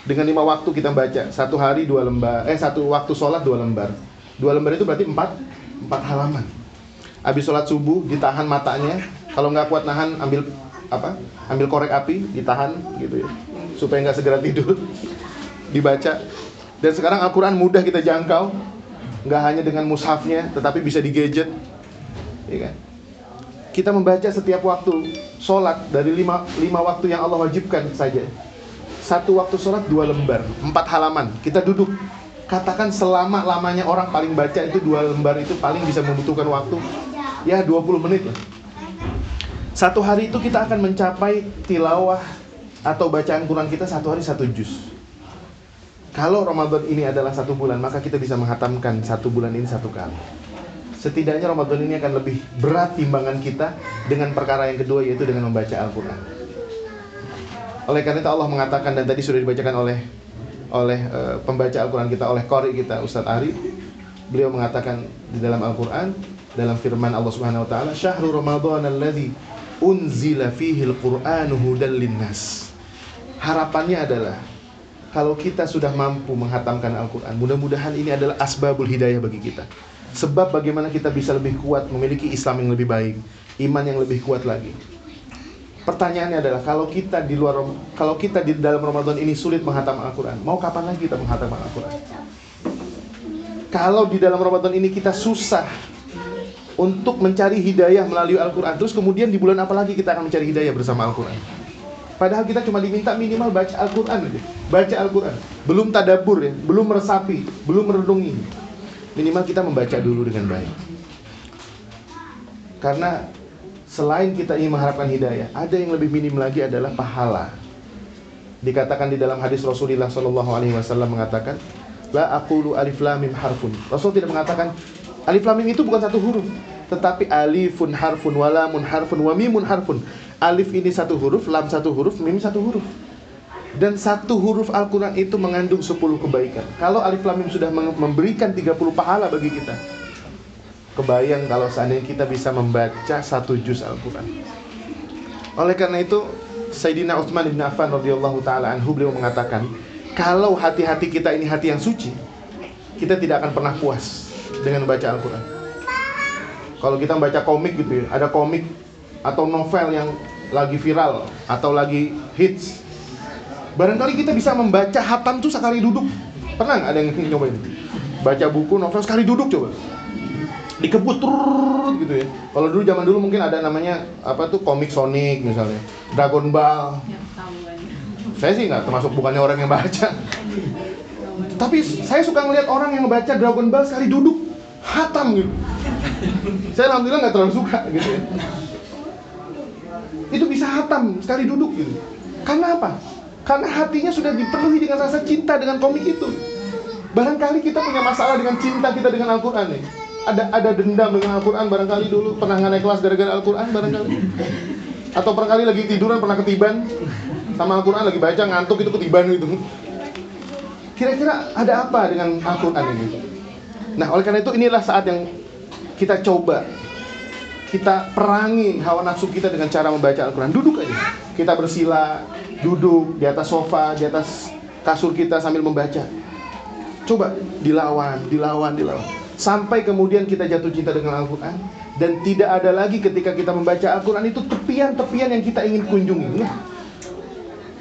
dengan lima waktu kita baca satu hari dua lembar eh satu waktu sholat dua lembar dua lembar itu berarti empat empat halaman habis sholat subuh ditahan matanya kalau nggak kuat nahan ambil apa? Ambil korek api ditahan gitu ya. Supaya nggak segera tidur. (laughs) Dibaca. Dan sekarang Al-Quran mudah kita jangkau. Nggak hanya dengan mushafnya tetapi bisa di gadget ya kan? Kita membaca setiap waktu sholat dari lima, lima waktu yang Allah wajibkan saja. Satu waktu sholat dua lembar, empat halaman. Kita duduk. Katakan selama lamanya orang paling baca itu dua lembar itu paling bisa membutuhkan waktu. Ya 20 menit lah. Satu hari itu kita akan mencapai tilawah atau bacaan Quran kita satu hari satu juz. Kalau Ramadan ini adalah satu bulan, maka kita bisa menghatamkan satu bulan ini satu kali. Setidaknya Ramadan ini akan lebih berat timbangan kita dengan perkara yang kedua yaitu dengan membaca Al-Quran. Oleh karena itu Allah mengatakan dan tadi sudah dibacakan oleh oleh uh, pembaca Al-Quran kita, oleh kori kita Ustadz Ari. Beliau mengatakan di dalam Al-Quran dalam firman Allah Subhanahu Wa Taala, "Syahrul Ramadan alladzi unzila fihi al-Qur'anu hudal linnas." Harapannya adalah kalau kita sudah mampu menghatamkan Al-Quran, mudah-mudahan ini adalah asbabul hidayah bagi kita. Sebab bagaimana kita bisa lebih kuat memiliki Islam yang lebih baik, iman yang lebih kuat lagi. Pertanyaannya adalah kalau kita di luar kalau kita di dalam Ramadan ini sulit menghatam Al-Quran, mau kapan lagi kita menghatam Al-Quran? Kalau di dalam Ramadan ini kita susah untuk mencari hidayah melalui Al-Quran, terus kemudian di bulan apa lagi kita akan mencari hidayah bersama Al-Quran? Padahal kita cuma diminta minimal baca Al-Quran. Baca Al-Quran. Belum tadabur ya, belum meresapi, belum merenungi. Minimal kita membaca dulu dengan baik. Karena selain kita ingin mengharapkan hidayah, ada yang lebih minim lagi adalah pahala. Dikatakan di dalam hadis Rasulullah Wasallam mengatakan, La aqulu alif harfun. Rasul tidak mengatakan alif lam mim itu bukan satu huruf, tetapi alifun harfun, walamun harfun, wamimun harfun. Alif ini satu huruf, lam satu huruf, mim satu huruf. Dan satu huruf Al-Quran itu mengandung 10 kebaikan. Kalau alif lam mim sudah memberikan 30 pahala bagi kita. Kebayang kalau seandainya kita bisa membaca satu juz Al-Quran. Oleh karena itu, Sayyidina Utsman bin Affan radhiyallahu taala anhu beliau mengatakan, kalau hati-hati kita ini hati yang suci, kita tidak akan pernah puas dengan membaca Al-Quran. Kalau kita membaca komik gitu ya, ada komik atau novel yang lagi viral atau lagi hits. Barangkali kita bisa membaca hatam tuh sekali duduk. Pernah nggak ada yang nyobain? Baca buku novel sekali duduk coba. Dikebut gitu ya. Kalau dulu zaman dulu mungkin ada namanya apa tuh komik Sonic misalnya, Dragon Ball. Saya sih nggak termasuk bukannya orang yang baca. Tapi saya suka ngeliat orang yang membaca Dragon Ball sekali duduk hatam gitu. Saya alhamdulillah nggak terlalu suka gitu ya itu bisa hatam sekali duduk gitu. Karena apa? Karena hatinya sudah dipenuhi dengan rasa cinta dengan komik itu. Barangkali kita punya masalah dengan cinta kita dengan Al-Quran nih. Ada ada dendam dengan Al-Quran barangkali dulu pernah naik kelas gara-gara Al-Quran barangkali. Atau barangkali lagi tiduran pernah ketiban sama Al-Quran lagi baca ngantuk itu ketiban gitu. Kira-kira ada apa dengan Al-Quran ini? Nah oleh karena itu inilah saat yang kita coba kita perangi hawa nafsu kita dengan cara membaca Al-Quran. Duduk aja. Kita bersila, duduk di atas sofa, di atas kasur kita sambil membaca. Coba dilawan, dilawan, dilawan. Sampai kemudian kita jatuh cinta dengan Al-Quran. Dan tidak ada lagi ketika kita membaca Al-Quran itu tepian-tepian yang kita ingin kunjungi. Nah,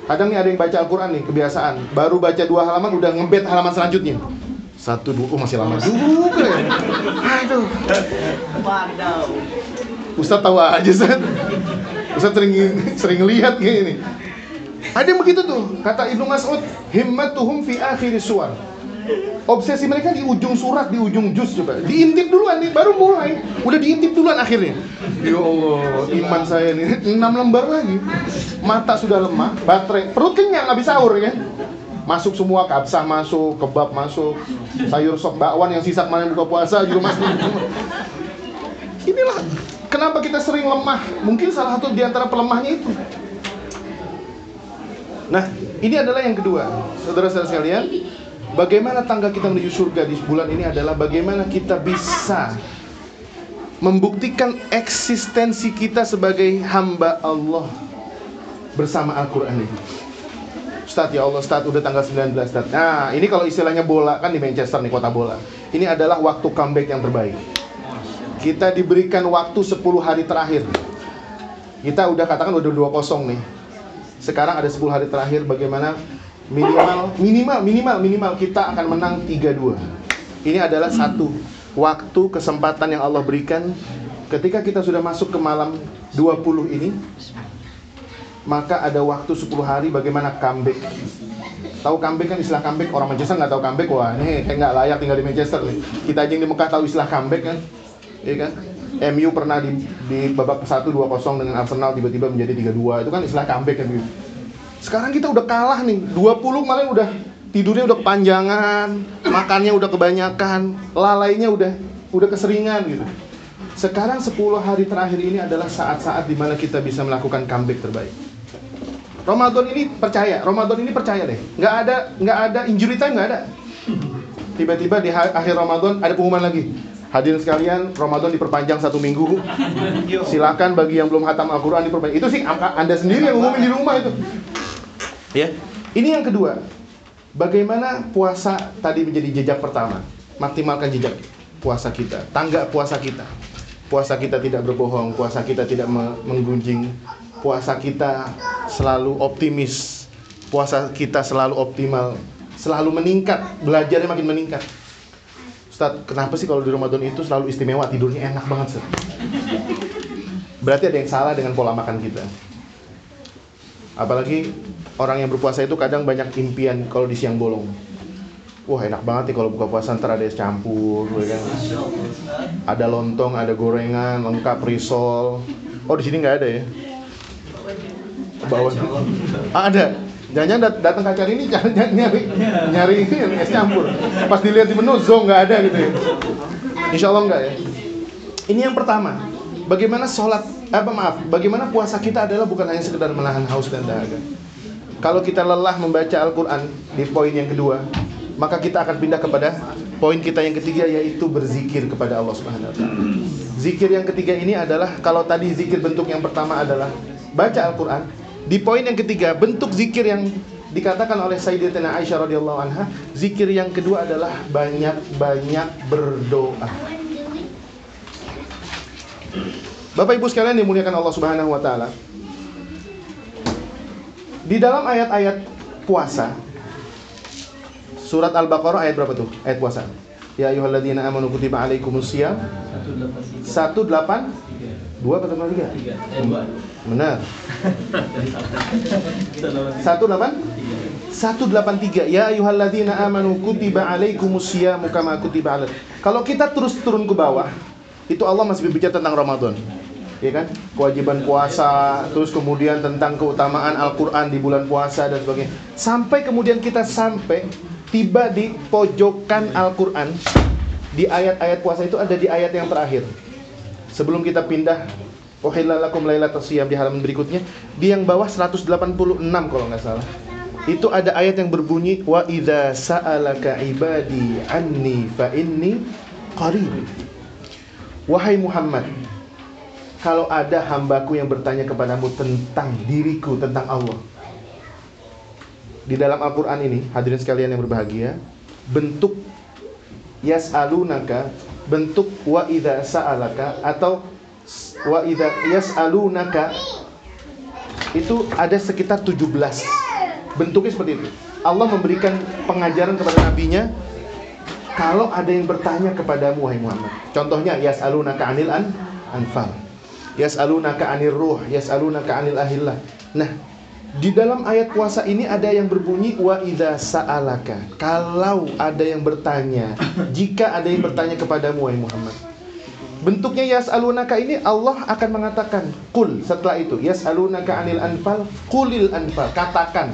kadang nih ada yang baca Al-Quran nih, kebiasaan. Baru baca dua halaman, udah ngebet halaman selanjutnya. Satu, dua, oh masih lama juga ya. Aduh. Ustaz tahu aja Ustaz. Ustaz sering sering lihat kayak ini. Ada yang begitu tuh, kata Ibnu Mas'ud, himmatuhum fi akhir suar. Obsesi mereka di ujung surat, di ujung juz coba. Diintip duluan nih, baru mulai. Udah diintip duluan akhirnya. Ya Allah, iman saya nih enam lembar lagi. Mata sudah lemah, baterai, perut kenyang habis sahur ya. Masuk semua, kabsah masuk, kebab masuk, sayur sop bakwan yang sisa kemarin buka puasa juga masuk. Inilah Kenapa kita sering lemah? Mungkin salah satu di antara pelemahnya itu. Nah, ini adalah yang kedua. Saudara-saudara sekalian, bagaimana tangga kita menuju surga di bulan ini adalah bagaimana kita bisa membuktikan eksistensi kita sebagai hamba Allah bersama Al-Qur'an ini. Ustaz ya Allah, Ustaz udah tanggal 19 Ustaz. Nah, ini kalau istilahnya bola kan di Manchester nih kota bola. Ini adalah waktu comeback yang terbaik. Kita diberikan waktu 10 hari terakhir. Kita udah katakan udah 2-0 nih. Sekarang ada 10 hari terakhir bagaimana minimal minimal minimal minimal kita akan menang 3-2. Ini adalah satu waktu kesempatan yang Allah berikan ketika kita sudah masuk ke malam 20 ini maka ada waktu 10 hari bagaimana comeback tahu comeback kan istilah comeback orang Manchester nggak tahu comeback wah ini kayak nggak layak tinggal di Manchester nih kita aja yang di Mekah tahu istilah comeback kan Iya kan? MU pernah di, di babak 1 2-0 dengan Arsenal tiba-tiba menjadi 3-2. Itu kan istilah comeback kan gitu. Sekarang kita udah kalah nih, 20 malah udah tidurnya udah kepanjangan, makannya udah kebanyakan, lalainya udah udah keseringan gitu. Sekarang 10 hari terakhir ini adalah saat-saat di mana kita bisa melakukan comeback terbaik. Ramadan ini percaya, Ramadan ini percaya deh, nggak ada nggak ada injury time nggak ada. Tiba-tiba di akhir Ramadan ada pengumuman lagi. Hadirin sekalian, Ramadan diperpanjang satu minggu. Silakan bagi yang belum hatam Al-Quran diperpanjang. Itu sih Anda sendiri yang ngumumin di rumah itu. Ya, ini yang kedua. Bagaimana puasa tadi menjadi jejak pertama? Maksimalkan jejak puasa kita, tangga puasa kita. Puasa kita tidak berbohong, puasa kita tidak me- menggunjing, puasa kita selalu optimis, puasa kita selalu optimal, selalu meningkat, belajarnya makin meningkat. Ustaz, kenapa sih kalau di Ramadan itu selalu istimewa, tidurnya enak banget, Ustaz? Berarti ada yang salah dengan pola makan kita. Apalagi orang yang berpuasa itu kadang banyak impian kalau di siang bolong. Wah enak banget nih kalau buka puasa ntar ada es campur, ya kan? Ada lontong, ada gorengan, lengkap risol. Oh di sini nggak ada ya? Bawa ah, ada. Dat- datang ke acara ini nyari nyari, nyari ini es campur. Pas dilihat di menu zong nggak ada gitu ya. Insya Allah nggak ya. Ini yang pertama. Bagaimana sholat, apa maaf, bagaimana puasa kita adalah bukan hanya sekedar menahan haus dan dahaga. Kalau kita lelah membaca Al-Quran di poin yang kedua, maka kita akan pindah kepada poin kita yang ketiga yaitu berzikir kepada Allah Subhanahu wa taala. Zikir yang ketiga ini adalah kalau tadi zikir bentuk yang pertama adalah baca Al-Qur'an, di poin yang ketiga bentuk zikir yang dikatakan oleh Sayyidatina Aisyah radhiyallahu anha, zikir yang kedua adalah banyak-banyak berdoa. Bapak Ibu sekalian dimuliakan Allah Subhanahu wa taala. Di dalam ayat-ayat puasa Surat Al-Baqarah ayat berapa tuh? Ayat puasa. Ya ayyuhalladzina amanu kutiba alaikumusiyam 18 2 atau 3? Benar. 18 183 Ya ayyuhalladzina amanu kutiba alaikumusiyam kama kutiba alal. Kalau kita terus turun ke bawah, itu Allah masih berbicara tentang Ramadan. Ya kan? Kewajiban puasa, terus kemudian tentang keutamaan Al-Qur'an di bulan puasa dan sebagainya. Sampai kemudian kita sampai tiba di pojokan Al-Qur'an di ayat-ayat puasa itu ada di ayat yang terakhir. Sebelum kita pindah Uhillalakum lailatas siyam di halaman berikutnya di yang bawah 186 kalau nggak salah. Itu ada ayat yang berbunyi wa idza sa'alaka ibadi anni fa inni qarib. Wahai Muhammad, kalau ada hambaku yang bertanya kepadamu tentang diriku, tentang Allah. Di dalam Al-Quran ini, hadirin sekalian yang berbahagia, bentuk yas'alunaka, bentuk wa idza sa'alaka atau wa idza yas'alunaka itu ada sekitar 17 bentuknya seperti itu. Allah memberikan pengajaran kepada nabinya kalau ada yang bertanya kepadamu wahai Muhammad. Contohnya yas'alunaka anil an anfal. Yas'alunaka anir ruh yas'alunaka anil ahillah. Nah di dalam ayat puasa ini ada yang berbunyi wa idza sa'alaka. Kalau ada yang bertanya jika ada yang bertanya kepadamu wahai Muhammad Bentuknya yas'alunaka ini Allah akan mengatakan kul setelah itu yas'alunaka anil anfal kulil anfal katakan.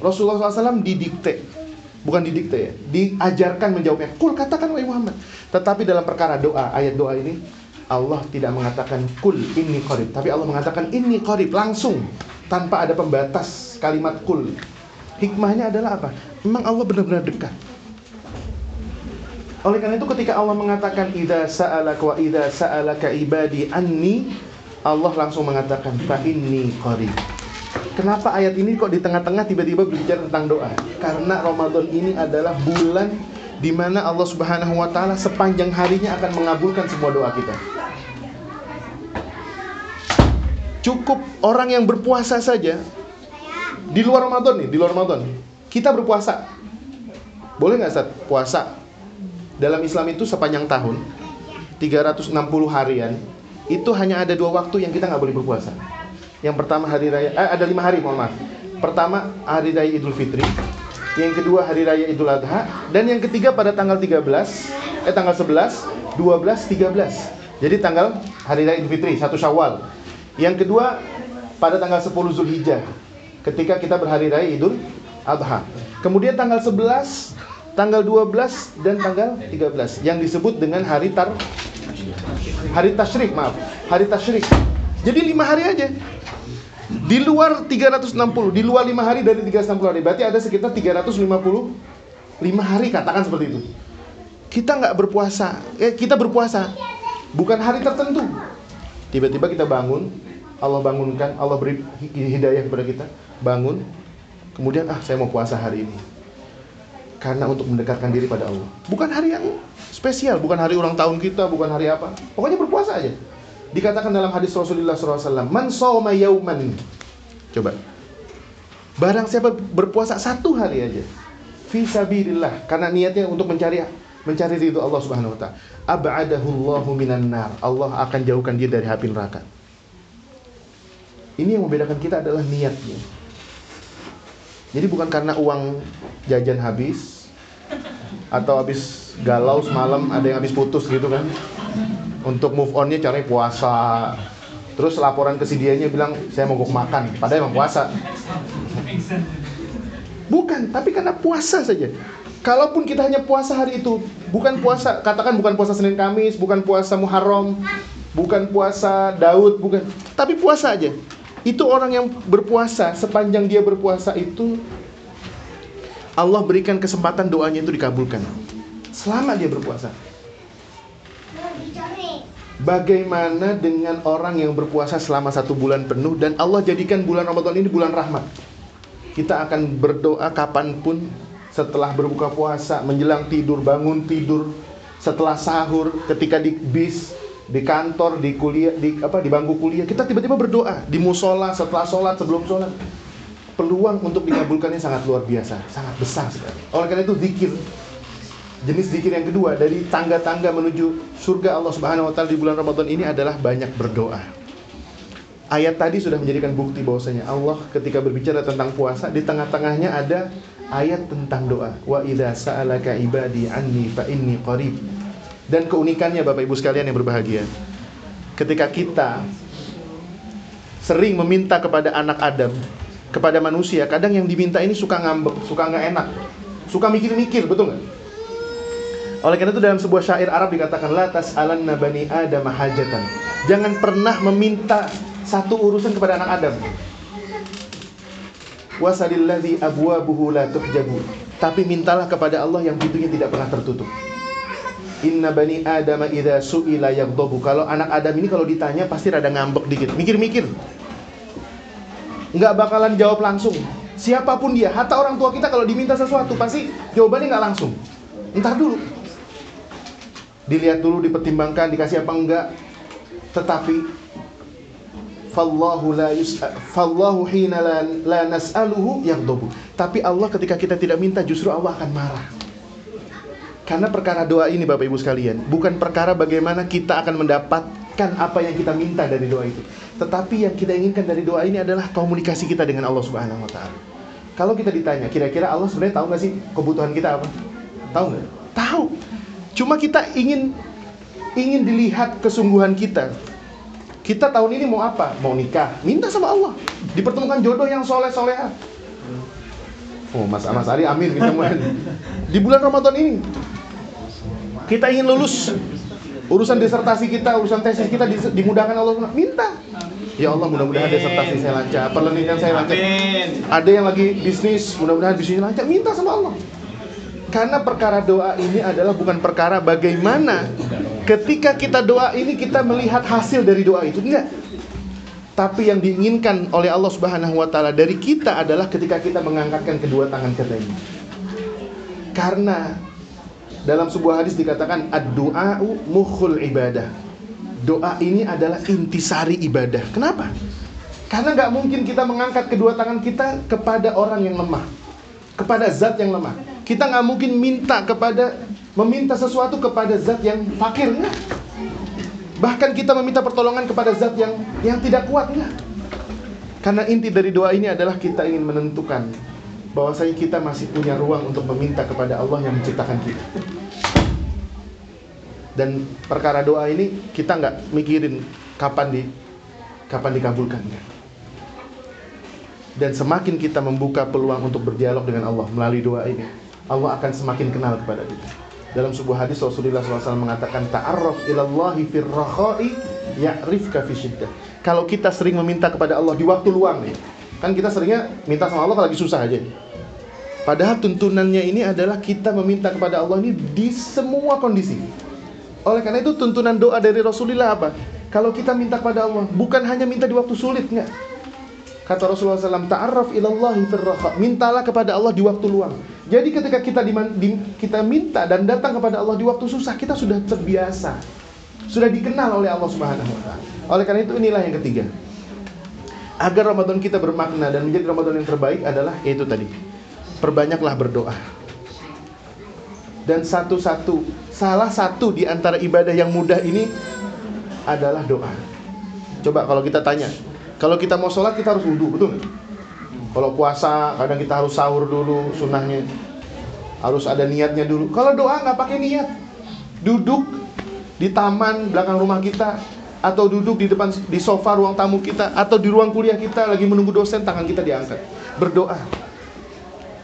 Rasulullah SAW didikte. Bukan didikte ya diajarkan menjawabnya. Kul katakan wahai Muhammad. Tetapi dalam perkara doa ayat doa ini Allah tidak mengatakan kul ini qarib. Tapi Allah mengatakan ini qarib langsung tanpa ada pembatas kalimat kul hikmahnya adalah apa? Memang Allah benar-benar dekat oleh karena itu ketika Allah mengatakan idza sa'alaka wa idza sa'alaka ibadi anni Allah langsung mengatakan fa inni qarib. Kenapa ayat ini kok di tengah-tengah tiba-tiba berbicara tentang doa? Karena Ramadan ini adalah bulan di mana Allah Subhanahu wa taala sepanjang harinya akan mengabulkan semua doa kita. Cukup orang yang berpuasa saja di luar Ramadan nih, di luar Ramadan. Kita berpuasa. Boleh nggak Ustaz? Puasa dalam Islam itu sepanjang tahun 360 harian itu hanya ada dua waktu yang kita nggak boleh berpuasa. Yang pertama hari raya, eh, ada lima hari mohon maaf. Pertama hari raya Idul Fitri, yang kedua hari raya Idul Adha, dan yang ketiga pada tanggal 13, eh tanggal 11, 12, 13. Jadi tanggal hari raya Idul Fitri satu Syawal. Yang kedua pada tanggal 10 Zulhijjah ketika kita berhari raya Idul Adha. Kemudian tanggal 11, tanggal 12 dan tanggal 13 yang disebut dengan hari tar hari tasyrik, maaf, hari tasyrik. Jadi lima hari aja. Di luar 360, di luar lima hari dari 360 hari. Berarti ada sekitar 355 hari katakan seperti itu. Kita nggak berpuasa, eh kita berpuasa bukan hari tertentu. Tiba-tiba kita bangun, Allah bangunkan, Allah beri hidayah kepada kita, bangun, kemudian ah saya mau puasa hari ini. Karena untuk mendekatkan diri pada Allah. Bukan hari yang spesial, bukan hari ulang tahun kita, bukan hari apa. Pokoknya berpuasa aja. Dikatakan dalam hadis Rasulullah SAW, Man sawma yauman. Coba. Barang siapa berpuasa satu hari aja. Fisabilillah. Karena niatnya untuk mencari mencari ridho Allah Subhanahu wa taala. Ab'adahu Allahu minan nar. Allah akan jauhkan dia dari api neraka. Ini yang membedakan kita adalah niatnya. Jadi bukan karena uang jajan habis atau habis galau semalam ada yang habis putus gitu kan. Untuk move onnya caranya puasa. Terus laporan ke si dianya bilang saya mau makan, padahal emang puasa. Bukan, tapi karena puasa saja. Kalaupun kita hanya puasa hari itu, bukan puasa, katakan bukan puasa Senin Kamis, bukan puasa Muharram, bukan puasa Daud, bukan, tapi puasa aja. Itu orang yang berpuasa, sepanjang dia berpuasa itu Allah berikan kesempatan doanya itu dikabulkan. Selama dia berpuasa. Bagaimana dengan orang yang berpuasa selama satu bulan penuh dan Allah jadikan bulan Ramadan ini bulan rahmat. Kita akan berdoa kapan pun setelah berbuka puasa, menjelang tidur, bangun tidur, setelah sahur, ketika di bis, di kantor, di kuliah, di apa di bangku kuliah, kita tiba-tiba berdoa di musola, setelah sholat, sebelum sholat. Peluang untuk dikabulkannya sangat luar biasa, sangat besar sekali. Oleh karena itu zikir jenis zikir yang kedua dari tangga-tangga menuju surga Allah Subhanahu wa taala di bulan Ramadan ini adalah banyak berdoa. Ayat tadi sudah menjadikan bukti bahwasanya Allah ketika berbicara tentang puasa di tengah-tengahnya ada ayat tentang doa. Wa idza sa'alaka ibadi anni fa inni qarib. Dan keunikannya Bapak Ibu sekalian yang berbahagia. Ketika kita sering meminta kepada anak Adam, kepada manusia, kadang yang diminta ini suka ngambek, suka nggak enak, suka mikir-mikir, betul nggak? Oleh karena itu dalam sebuah syair Arab dikatakan la tas'alanna bani adam hajatan. Jangan pernah meminta satu urusan kepada anak Adam. Wasalilladzi abwabuhu la tuhjabu. Tapi mintalah kepada Allah yang pintunya tidak pernah tertutup. Inna bani Adam idza su'ila yaghdabu. Kalau anak Adam ini kalau ditanya pasti rada ngambek dikit, mikir-mikir. Enggak bakalan jawab langsung. Siapa pun dia, hatta orang tua kita kalau diminta sesuatu pasti jawabannya nggak langsung. Entar dulu dilihat dulu, dipertimbangkan, dikasih apa enggak. Tetapi fallahu la yus'a fallahu hina la, la nas'aluhu yaghdabu. Tapi Allah ketika kita tidak minta justru Allah akan marah. Karena perkara doa ini Bapak Ibu sekalian, bukan perkara bagaimana kita akan mendapatkan apa yang kita minta dari doa itu. Tetapi yang kita inginkan dari doa ini adalah komunikasi kita dengan Allah Subhanahu wa taala. Kalau kita ditanya, kira-kira Allah sebenarnya tahu nggak sih kebutuhan kita apa? Tahu nggak? Tahu. Cuma kita ingin ingin dilihat kesungguhan kita. Kita tahun ini mau apa? Mau nikah. Minta sama Allah. Dipertemukan jodoh yang soleh soleha. Oh, Mas Mas Ari, amin kita mulai. (laughs) Di bulan Ramadan ini kita ingin lulus urusan disertasi kita, urusan tesis kita dimudahkan Allah. Minta. Ya Allah, mudah-mudahan disertasi saya lancar, penelitian saya lancar. Ada yang lagi bisnis, mudah-mudahan bisnisnya lancar. Minta sama Allah. Karena perkara doa ini adalah bukan perkara bagaimana ketika kita doa ini kita melihat hasil dari doa itu enggak. Tapi yang diinginkan oleh Allah Subhanahu wa taala dari kita adalah ketika kita mengangkatkan kedua tangan kita ini. Karena dalam sebuah hadis dikatakan mukhul ibadah. Doa ini adalah intisari ibadah. Kenapa? Karena nggak mungkin kita mengangkat kedua tangan kita kepada orang yang lemah, kepada zat yang lemah. Kita nggak mungkin minta kepada meminta sesuatu kepada zat yang fakir enggak. Bahkan kita meminta pertolongan kepada zat yang yang tidak kuat enggak. Karena inti dari doa ini adalah kita ingin menentukan bahwasanya kita masih punya ruang untuk meminta kepada Allah yang menciptakan kita. Dan perkara doa ini kita nggak mikirin kapan di kapan dikabulkan dan semakin kita membuka peluang untuk berdialog dengan Allah melalui doa ini, Allah akan semakin kenal kepada kita. Dalam sebuah hadis Rasulullah SAW mengatakan ta'arraf ilallahi fir rakhai ya'rifka fi. Kalau kita sering meminta kepada Allah di waktu luang nih. Kan kita seringnya minta sama Allah kalau lagi susah aja. Padahal tuntunannya ini adalah kita meminta kepada Allah ini di semua kondisi. Oleh karena itu tuntunan doa dari Rasulullah apa? Kalau kita minta kepada Allah, bukan hanya minta di waktu sulit, enggak. Kata Rasulullah SAW, ta'arraf ilallahi firraha. Mintalah kepada Allah di waktu luang. Jadi ketika kita di, kita minta dan datang kepada Allah di waktu susah, kita sudah terbiasa. Sudah dikenal oleh Allah Subhanahu wa taala. Oleh karena itu inilah yang ketiga. Agar Ramadan kita bermakna dan menjadi Ramadan yang terbaik adalah yaitu tadi. Perbanyaklah berdoa. Dan satu-satu, salah satu di antara ibadah yang mudah ini adalah doa. Coba kalau kita tanya, kalau kita mau sholat kita harus wudhu, betul nggak? Kalau puasa kadang kita harus sahur dulu sunnahnya. Harus ada niatnya dulu. Kalau doa nggak pakai niat. Duduk di taman belakang rumah kita atau duduk di depan di sofa ruang tamu kita atau di ruang kuliah kita lagi menunggu dosen tangan kita diangkat. Berdoa.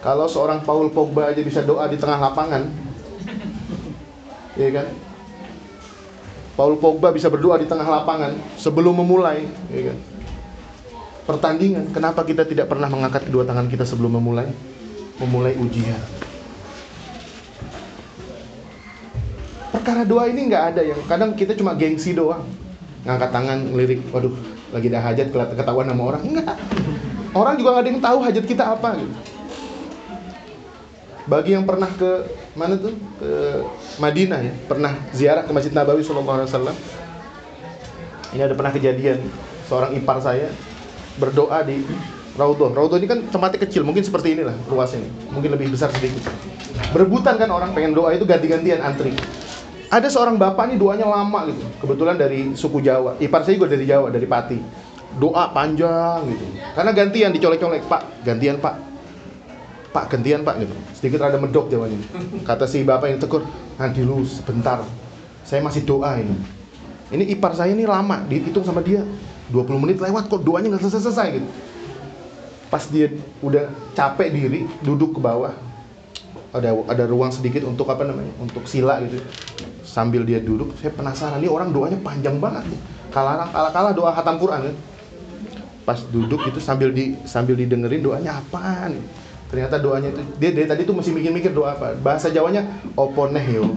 Kalau seorang Paul Pogba aja bisa doa di tengah lapangan. Ya kan? Paul Pogba bisa berdoa di tengah lapangan sebelum memulai, ya kan? pertandingan. Kenapa kita tidak pernah mengangkat kedua tangan kita sebelum memulai? Memulai ujian. Perkara doa ini nggak ada yang kadang kita cuma gengsi doang. Ngangkat tangan, lirik, waduh, lagi ada hajat ketahuan sama orang. Enggak. Orang juga nggak ada yang tahu hajat kita apa gitu. Bagi yang pernah ke mana tuh? Ke Madinah ya, pernah ziarah ke Masjid Nabawi sallallahu alaihi wasallam. Ini ada pernah kejadian seorang ipar saya berdoa di Raudhah. Raudhah ini kan tempatnya kecil, mungkin seperti inilah luasnya. Mungkin lebih besar sedikit. Berebutan kan orang pengen doa itu ganti-gantian antri. Ada seorang bapak nih doanya lama gitu. Kebetulan dari suku Jawa. Ipar saya juga dari Jawa, dari Pati. Doa panjang gitu. Karena gantian dicolek-colek, "Pak, gantian, Pak." Pak, gantian, Pak gitu. Sedikit rada medok jawanya. Kata si bapak yang tegur, "Nanti lu sebentar. Saya masih doa ini." Ini ipar saya ini lama, dihitung sama dia 20 menit lewat kok doanya nggak selesai-selesai gitu. Pas dia udah capek diri, duduk ke bawah. Ada ada ruang sedikit untuk apa namanya? Untuk sila gitu. Sambil dia duduk, saya penasaran nih orang doanya panjang banget nih. Kalah kalah kalah doa hatam Quran kan. Pas duduk itu sambil di sambil didengerin doanya apaan? Ternyata doanya itu dia dari tadi tuh masih mikir-mikir doa apa. Bahasa Jawanya oponehyo.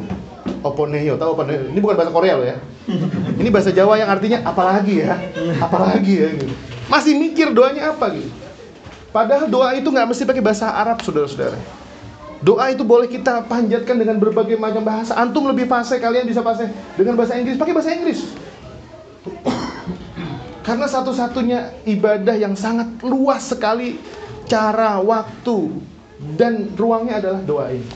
Oponehyo, tahu oponehyo? Ini bukan bahasa Korea loh ya. (laughs) Ini bahasa Jawa yang artinya apalagi ya, apalagi ya gitu. Masih mikir doanya apa gitu. Padahal doa itu nggak mesti pakai bahasa Arab, saudara-saudara. Doa itu boleh kita panjatkan dengan berbagai macam bahasa. Antum lebih fasih, kalian bisa fasih dengan bahasa Inggris, pakai bahasa Inggris. (coughs) Karena satu-satunya ibadah yang sangat luas sekali cara, waktu, dan ruangnya adalah doa ini.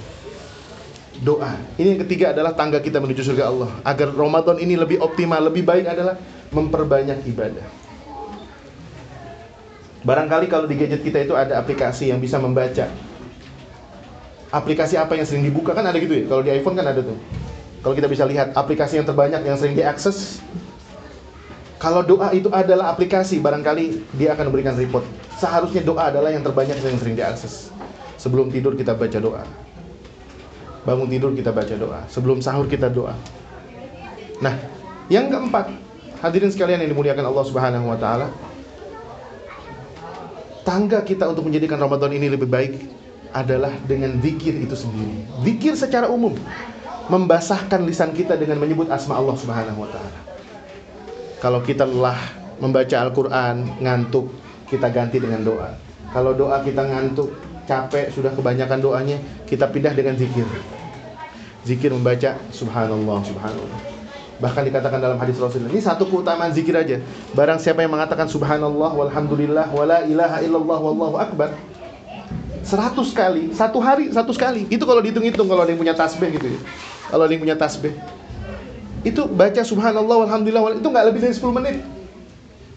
Doa. Ini yang ketiga adalah tangga kita menuju surga Allah. Agar Ramadan ini lebih optimal, lebih baik adalah memperbanyak ibadah. Barangkali kalau di gadget kita itu ada aplikasi yang bisa membaca. Aplikasi apa yang sering dibuka kan ada gitu ya. Kalau di iPhone kan ada tuh. Kalau kita bisa lihat aplikasi yang terbanyak yang sering diakses kalau doa itu adalah aplikasi, barangkali dia akan memberikan report. Seharusnya doa adalah yang terbanyak yang sering diakses. Sebelum tidur kita baca doa. Bangun tidur kita baca doa. Sebelum sahur kita doa. Nah, yang keempat, hadirin sekalian yang dimuliakan Allah Subhanahu wa taala. Tangga kita untuk menjadikan Ramadan ini lebih baik adalah dengan zikir itu sendiri. Zikir secara umum membasahkan lisan kita dengan menyebut asma Allah Subhanahu wa taala. Kalau kita lelah membaca Al-Quran, ngantuk, kita ganti dengan doa. Kalau doa kita ngantuk, capek, sudah kebanyakan doanya, kita pindah dengan zikir. Zikir membaca Subhanallah, Subhanallah. Bahkan dikatakan dalam hadis Rasulullah, ini satu keutamaan zikir aja. Barang siapa yang mengatakan Subhanallah, walhamdulillah, wala ilaha illallah, wallahu akbar. Seratus kali, satu hari, satu sekali. Itu kalau dihitung-hitung, kalau ada yang punya tasbih gitu ya. Kalau ada yang punya tasbih itu baca subhanallah alhamdulillah itu nggak lebih dari 10 menit.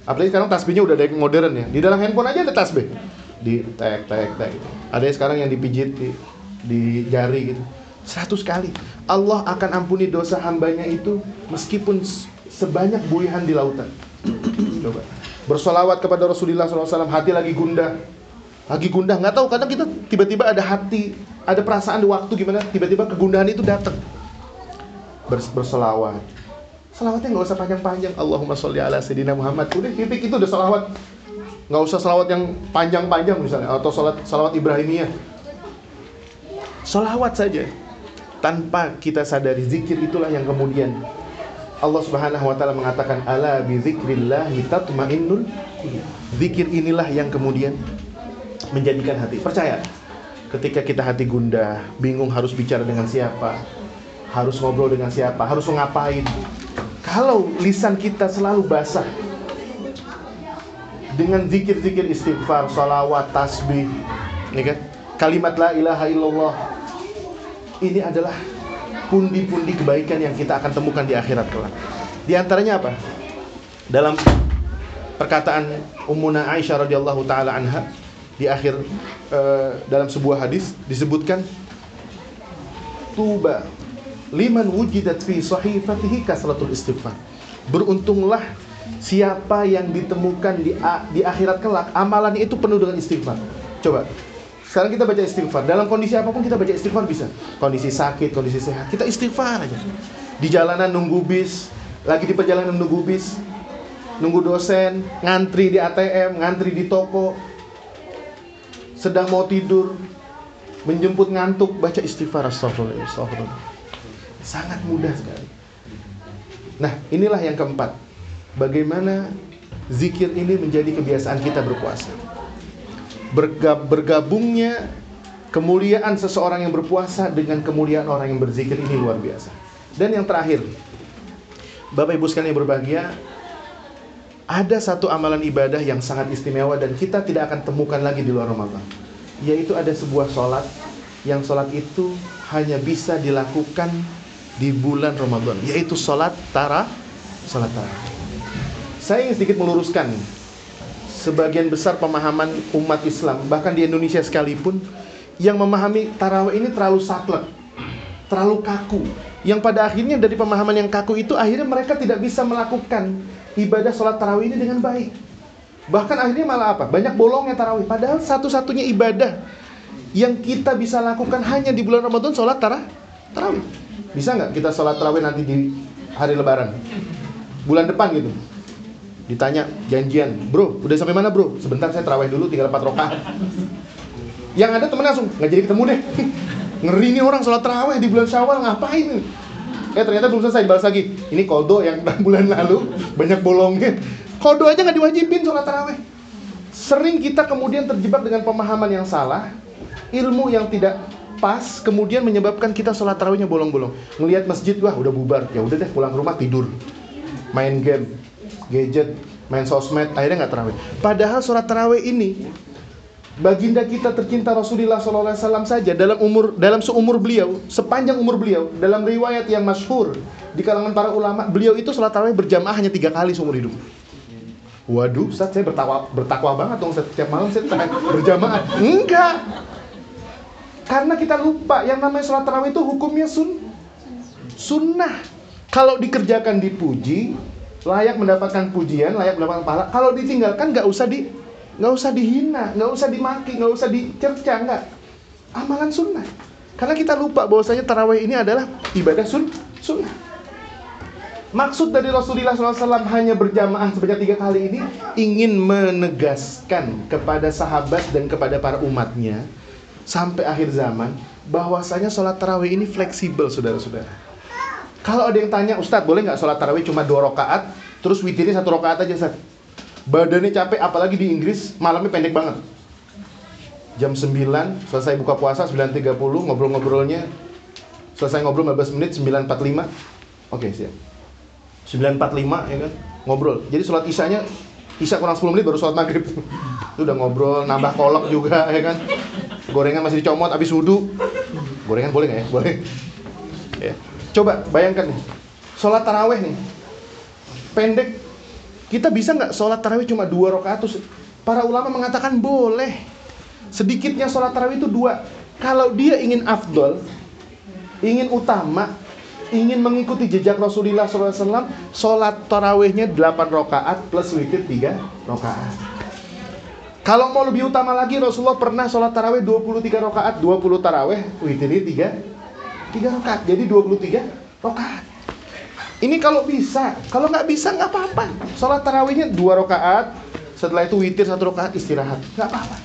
Apalagi sekarang tasbihnya udah ada yang modern ya. Di dalam handphone aja ada tasbih. Di tek tek tek. Ada yang sekarang yang dipijit di, di jari gitu. 100 kali. Allah akan ampuni dosa hambanya itu meskipun sebanyak buihan di lautan. (clears throat) Coba. Bersolawat kepada Rasulullah SAW, hati lagi gundah, lagi gundah, nggak tahu kadang kita tiba-tiba ada hati, ada perasaan di waktu gimana, tiba-tiba kegundahan itu datang. Bers bersolawat, Salawatnya nggak usah panjang-panjang. Allahumma sholli ala sayyidina Muhammad. Udah titik itu udah salawat. Nggak usah salawat yang panjang-panjang misalnya atau salat salawat Ibrahimiyah. Salawat saja. Tanpa kita sadari zikir itulah yang kemudian Allah Subhanahu wa taala mengatakan ala bi dzikrillah tatmainnul Zikir inilah yang kemudian menjadikan hati. Percaya. Ketika kita hati gundah, bingung harus bicara dengan siapa, harus ngobrol dengan siapa, harus ngapain, kalau lisan kita selalu basah dengan zikir-zikir istighfar, salawat, tasbih, ya kan? Kalimat la ilaha illallah. Ini adalah pundi-pundi kebaikan yang kita akan temukan di akhirat kelak. Di antaranya apa? Dalam perkataan Ummuna Aisyah radhiyallahu taala anha di akhir uh, dalam sebuah hadis disebutkan tuba liman wujidat fi sahifatihi kasratul istighfar. Beruntunglah siapa yang ditemukan di di akhirat kelak amalannya itu penuh dengan istighfar. Coba. Sekarang kita baca istighfar. Dalam kondisi apa pun kita baca istighfar bisa. Kondisi sakit, kondisi sehat, kita istighfar aja. Di jalanan nunggu bis, lagi di perjalanan nunggu bis, nunggu dosen, ngantri di ATM, ngantri di toko, sedang mau tidur, menjemput ngantuk, baca istighfar astagfirullah. Sangat mudah sekali. Nah, inilah yang keempat. Bagaimana zikir ini menjadi kebiasaan kita berpuasa. bergabungnya kemuliaan seseorang yang berpuasa dengan kemuliaan orang yang berzikir ini luar biasa. Dan yang terakhir, Bapak Ibu sekalian yang berbahagia, ada satu amalan ibadah yang sangat istimewa dan kita tidak akan temukan lagi di luar Ramadan. Yaitu ada sebuah sholat yang sholat itu hanya bisa dilakukan di bulan Ramadan yaitu salat tara salat tarawih. Saya ingin sedikit meluruskan sebagian besar pemahaman umat Islam bahkan di Indonesia sekalipun yang memahami tarawih ini terlalu saklek, terlalu kaku. Yang pada akhirnya dari pemahaman yang kaku itu akhirnya mereka tidak bisa melakukan ibadah sholat tarawih ini dengan baik. Bahkan akhirnya malah apa? Banyak bolongnya tarawih. Padahal satu-satunya ibadah yang kita bisa lakukan hanya di bulan Ramadan sholat tarawih. Bisa nggak kita sholat terawih nanti di hari lebaran? Bulan depan gitu. Ditanya janjian, bro, udah sampai mana bro? Sebentar saya terawih dulu, tinggal 4 rakaat. Yang ada temen langsung, nggak jadi ketemu deh. (laughs) Ngeri nih orang sholat terawih di bulan syawal, ngapain? Eh ternyata belum selesai, balas lagi. Ini kodo yang (laughs) bulan lalu, banyak bolongnya. Kodo aja nggak diwajibin sholat terawih. Sering kita kemudian terjebak dengan pemahaman yang salah, ilmu yang tidak pas kemudian menyebabkan kita sholat tarawihnya bolong-bolong. Ngelihat masjid wah udah bubar. Ya udah deh pulang rumah tidur. Main game gadget main sosmed akhirnya nggak tarawih padahal sholat tarawih ini baginda kita tercinta Rasulullah SAW saja dalam umur dalam seumur beliau sepanjang umur beliau dalam riwayat yang masyhur di kalangan para ulama beliau itu sholat tarawih berjamaah hanya tiga kali seumur hidup. Waduh, Ustaz saya bertakwa, bertakwa banget dong setiap malam saya berjamaah. Enggak. Karena kita lupa yang namanya sholat tarawih itu hukumnya sun sunnah. Kalau dikerjakan dipuji, layak mendapatkan pujian, layak mendapatkan pahala. Kalau ditinggalkan nggak usah di nggak usah dihina, nggak usah dimaki, nggak usah dicerca, nggak. Amalan sunnah. Karena kita lupa bahwasanya tarawih ini adalah ibadah sun sunnah. Maksud dari Rasulullah SAW hanya berjamaah sebanyak tiga kali ini ingin menegaskan kepada sahabat dan kepada para umatnya sampai akhir zaman bahwasanya sholat tarawih ini fleksibel saudara-saudara. Kalau ada yang tanya Ustadz boleh nggak sholat tarawih cuma dua rakaat terus witirnya satu rakaat aja Ustadz? Badannya capek apalagi di Inggris malamnya pendek banget. Jam 9 selesai buka puasa 9.30 ngobrol-ngobrolnya selesai ngobrol 15 menit 9.45 Oke siap 9.45 ya kan ngobrol jadi sholat isanya Isya kurang 10 menit baru sholat maghrib. Itu udah ngobrol, nambah kolak juga ya kan? Gorengan masih dicomot habis wudhu. Gorengan boleh gak ya? Boleh. Ya. Coba bayangkan nih. Sholat taraweh nih. Pendek. Kita bisa nggak sholat taraweh cuma dua rakaat? Para ulama mengatakan boleh. Sedikitnya sholat taraweh itu dua. Kalau dia ingin afdol Ingin utama ingin mengikuti jejak Rasulullah SAW, sholat tarawehnya 8 rakaat plus witir 3 rakaat. Kalau mau lebih utama lagi, Rasulullah pernah sholat taraweh 23 rakaat, 20 taraweh, witirnya 3 3 rakaat. Jadi 23 rakaat. Ini kalau bisa, kalau nggak bisa nggak apa-apa. Sholat tarawihnya 2 rakaat, setelah itu witir satu rakaat istirahat, nggak apa-apa.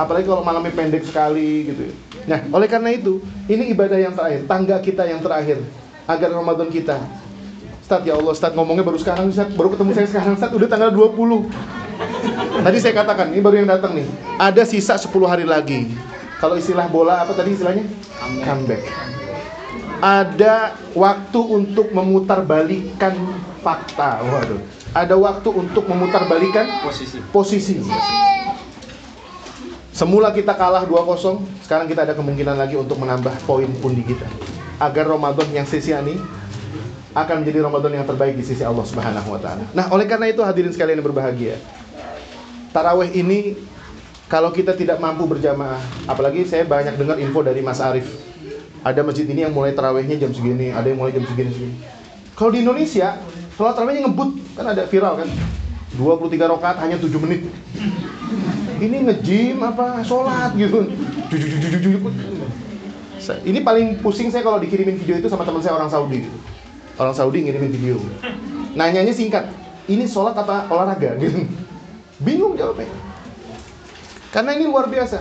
Apalagi kalau malamnya pendek sekali gitu. Nah, oleh karena itu, ini ibadah yang terakhir, tangga kita yang terakhir agar Ramadan kita. Ustaz ya Allah, Ustaz ngomongnya baru sekarang, Ustaz baru ketemu saya sekarang, Ustaz udah tanggal 20. Tadi saya katakan, ini baru yang datang nih. Ada sisa 10 hari lagi. Kalau istilah bola apa tadi istilahnya? Comeback. Ada waktu untuk memutarbalikan fakta. Waduh. Ada waktu untuk memutarbalikan Posisi. posisi. Semula kita kalah 2-0, sekarang kita ada kemungkinan lagi untuk menambah poin pundi kita. Agar Ramadan yang sisi ini akan menjadi Ramadan yang terbaik di sisi Allah Subhanahu wa taala. Nah, oleh karena itu hadirin sekalian yang berbahagia. Taraweh ini kalau kita tidak mampu berjamaah, apalagi saya banyak dengar info dari Mas Arif. Ada masjid ini yang mulai tarawehnya jam segini, ada yang mulai jam segini segini. Kalau di Indonesia, sholat tarawehnya ngebut, kan ada viral kan. 23 rakaat hanya 7 menit. Ini nge-gym apa sholat gitu. Ini paling pusing saya kalau dikirimin video itu sama teman saya orang Saudi gitu. Orang Saudi ngirimin video. Nanyanya singkat, ini sholat apa olahraga gitu. Bingung jawabnya. Karena ini luar biasa.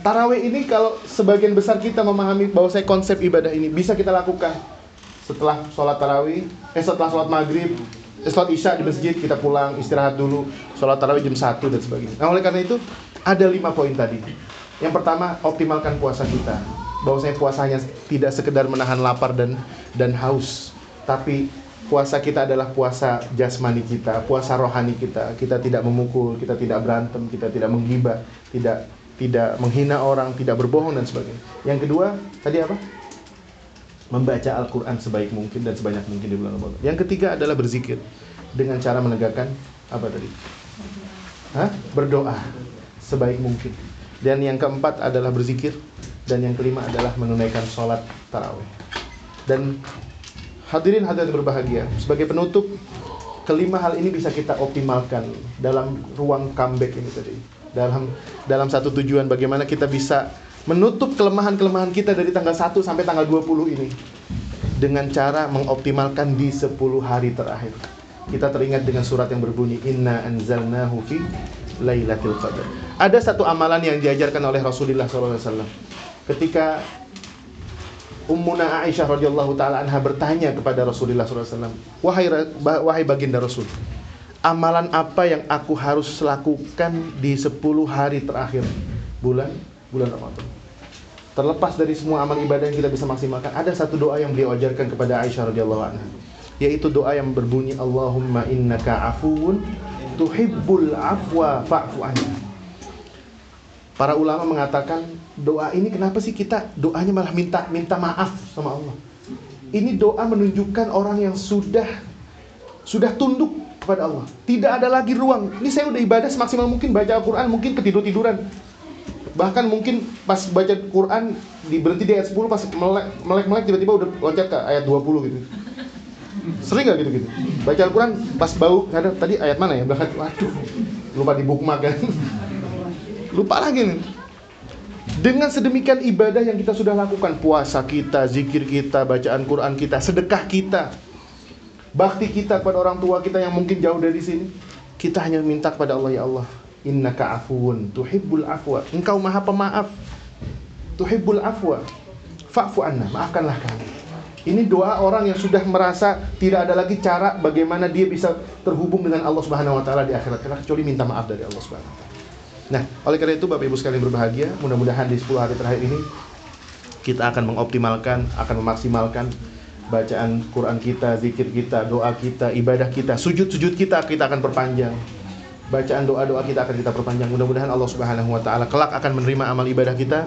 Taraweh ini kalau sebagian besar kita memahami bahwa saya konsep ibadah ini bisa kita lakukan setelah sholat tarawih, eh setelah sholat maghrib, sholat isya di masjid kita pulang istirahat dulu, sholat tarawih jam 1 dan sebagainya. Nah oleh karena itu ada lima poin tadi. Yang pertama optimalkan puasa kita. Bahwasanya puasanya tidak sekedar menahan lapar dan dan haus, tapi puasa kita adalah puasa jasmani kita, puasa rohani kita. Kita tidak memukul, kita tidak berantem, kita tidak menggibah, tidak tidak menghina orang, tidak berbohong dan sebagainya. Yang kedua, tadi apa? Membaca Al-Qur'an sebaik mungkin dan sebanyak mungkin di bulan Ramadan. Yang ketiga adalah berzikir dengan cara menegakkan apa tadi? Hah? Berdoa sebaik mungkin. Dan yang keempat adalah berzikir dan yang kelima adalah menunaikan sholat tarawih. Dan hadirin hadirin berbahagia, sebagai penutup kelima hal ini bisa kita optimalkan dalam ruang comeback ini tadi. Dalam dalam satu tujuan bagaimana kita bisa menutup kelemahan-kelemahan kita dari tanggal 1 sampai tanggal 20 ini dengan cara mengoptimalkan di 10 hari terakhir. Kita teringat dengan surat yang berbunyi Inna anzalnahu fi Lailatul Qadar. Ada satu amalan yang diajarkan oleh Rasulullah SAW. Ketika Ummuna Aisyah radhiyallahu taala anha bertanya kepada Rasulullah SAW, wahai wahai baginda Rasul, amalan apa yang aku harus lakukan di 10 hari terakhir bulan bulan Ramadan? Terlepas dari semua amal ibadah yang kita bisa maksimalkan, ada satu doa yang beliau ajarkan kepada Aisyah radhiyallahu anha, yaitu doa yang berbunyi Allahumma innaka afuwun tuhibbul afwa fa'fu anna. Para ulama mengatakan doa ini kenapa sih kita doanya malah minta minta maaf sama Allah. Ini doa menunjukkan orang yang sudah sudah tunduk kepada Allah. Tidak ada lagi ruang. Ini saya udah ibadah semaksimal mungkin baca Al-Qur'an mungkin ketidur-tiduran. Bahkan mungkin pas baca Quran di berhenti di ayat 10 pas melek melek, tiba-tiba udah loncat ke ayat 20 gitu. Sering gak gitu-gitu? Baca Al-Quran pas bau, ada tadi ayat mana ya? Bahkan, waduh, lupa di bookmark kan. (laughs) Lupa lagi nih. Dengan sedemikian ibadah yang kita sudah lakukan, puasa kita, zikir kita, bacaan Quran kita, sedekah kita, bakti kita kepada orang tua kita yang mungkin jauh dari sini, kita hanya minta kepada Allah ya Allah, innaka afuwun tuhibbul afwa. Engkau Maha Pemaaf. Tuhibbul afwa. Fa'fu anna, maafkanlah kami. Ini doa orang yang sudah merasa tidak ada lagi cara bagaimana dia bisa terhubung dengan Allah Subhanahu wa taala di akhirat kelak kecuali minta maaf dari Allah Subhanahu wa taala. Nah, oleh karena itu Bapak Ibu sekalian berbahagia, mudah-mudahan di 10 hari terakhir ini kita akan mengoptimalkan, akan memaksimalkan bacaan Quran kita, zikir kita, doa kita, ibadah kita, sujud-sujud kita kita akan perpanjang. Bacaan doa-doa kita akan kita perpanjang. Mudah-mudahan Allah Subhanahu wa taala kelak akan menerima amal ibadah kita,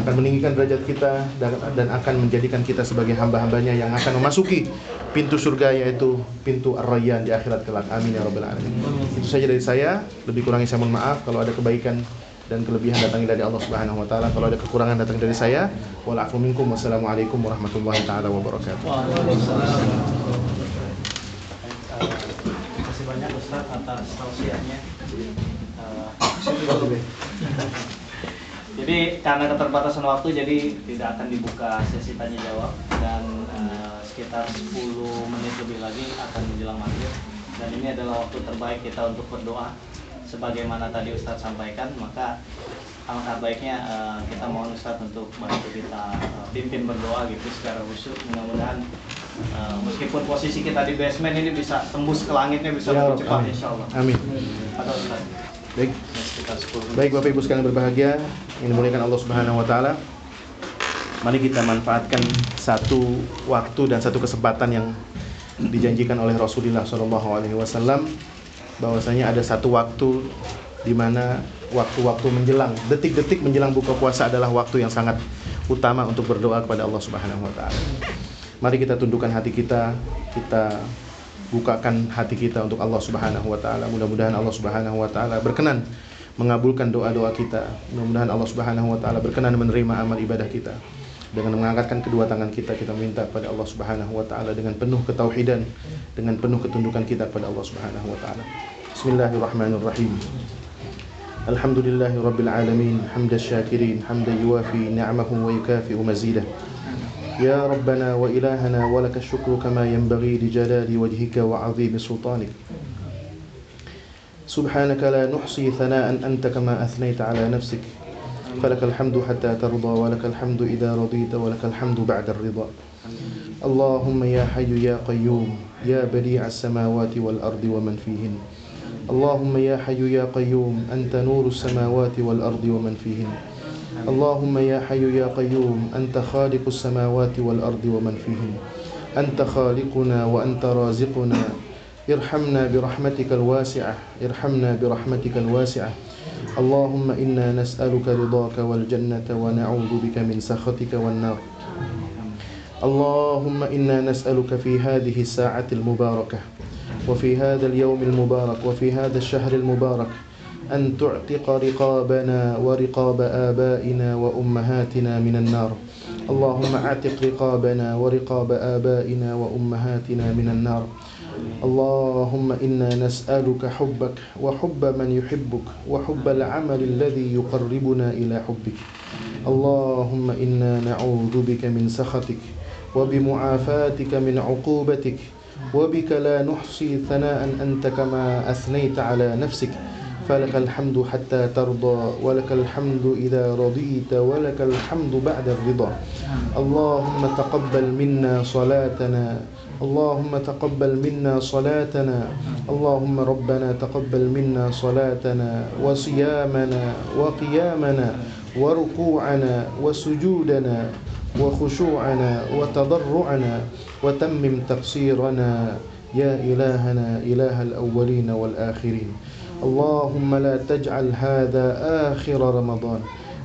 akan meninggikan derajat kita dan, akan menjadikan kita sebagai hamba-hambanya yang akan memasuki pintu surga yaitu pintu Ar-Rayyan di akhirat kelak. Amin ya rabbal alamin. Itu saja dari saya. Lebih kurangnya saya mohon maaf kalau ada kebaikan dan kelebihan datangnya dari Allah Subhanahu wa taala. Kalau ada kekurangan datang dari saya. Wal afu minkum. Wassalamualaikum warahmatullahi taala wabarakatuh. Waalaikumsalam. Eh, Terima kasih banyak Ustaz atas tausiahnya. Eh, jadi karena keterbatasan waktu jadi tidak akan dibuka sesi tanya jawab. Dan eh, sekitar 10 menit lebih lagi akan menjelang maghrib. Dan ini adalah waktu terbaik kita untuk berdoa. Sebagaimana tadi Ustadz sampaikan maka alangkah baiknya eh, kita mohon Ustadz untuk bantu kita eh, pimpin berdoa gitu secara khusyuk mudah-mudahan eh, meskipun posisi kita di basement ini bisa tembus ke langitnya bisa Ya, lebih cepat amin. insya Allah Amin. Ada Ustadz Baik. sekitar 10 menit. Baik Bapak Ibu sekalian berbahagia yang dimuliakan Allah Subhanahu wa taala. Mari kita manfaatkan satu waktu dan satu kesempatan yang dijanjikan oleh Rasulullah Shallallahu alaihi wasallam bahwasanya ada satu waktu di mana waktu-waktu menjelang, detik-detik menjelang buka puasa adalah waktu yang sangat utama untuk berdoa kepada Allah Subhanahu wa taala. Mari kita tundukkan hati kita, kita bukakan hati kita untuk Allah Subhanahu wa taala. Mudah-mudahan Allah Subhanahu wa taala berkenan mengabulkan doa-doa kita. Mudah-mudahan Allah Subhanahu wa taala berkenan menerima amal ibadah kita. Dengan mengangkatkan kedua tangan kita kita minta kepada Allah Subhanahu wa taala dengan penuh ketauhidan, dengan penuh ketundukan kita kepada Allah Subhanahu wa taala. Bismillahirrahmanirrahim. Alhamdulillahi rabbil alamin, hamdas syakirin, hamdan yuwafi ni'amahu wa yukafi'u mazidah. يا ربنا وإلهنا ولك الشكر كما ينبغي لجلال وجهك وعظيم سلطانك. سبحانك لا نحصي ثناء أنت كما أثنيت على نفسك. فلك الحمد حتى ترضى ولك الحمد إذا رضيت ولك الحمد بعد الرضا. اللهم يا حي يا قيوم يا بديع السماوات والأرض ومن فيهن. اللهم يا حي يا قيوم أنت نور السماوات والأرض ومن فيهن. اللهم يا حي يا قيوم أنت خالق السماوات والأرض ومن فيهن. أنت خالقنا وأنت رازقنا. ارحمنا برحمتك الواسعة ارحمنا برحمتك الواسعة. اللهم إنا نسألك رضاك والجنة ونعوذ بك من سخطك والنار. اللهم إنا نسألك في هذه الساعة المباركة. وفي هذا اليوم المبارك وفي هذا الشهر المبارك أن تعتق رقابنا ورقاب آبائنا وأمهاتنا من النار. اللهم اعتق رقابنا ورقاب آبائنا وأمهاتنا من النار. اللهم إنا نسألك حبك وحب من يحبك وحب العمل الذي يقربنا إلى حبك. اللهم إنا نعوذ بك من سخطك وبمعافاتك من عقوبتك وبك لا نحصي ثناء أنت كما أثنيت على نفسك. فلك الحمد حتى ترضى ولك الحمد إذا رضيت ولك الحمد بعد الرضا. اللهم تقبل منا صلاتنا اللهم تقبل منا صلاتنا اللهم ربنا تقبل منا صلاتنا وصيامنا وقيامنا وركوعنا وسجودنا وخشوعنا وتضرعنا. وتمم تقصيرنا يا إلهنا إله الأولين والآخرين. اللهم لا تجعل هذا آخر رمضان.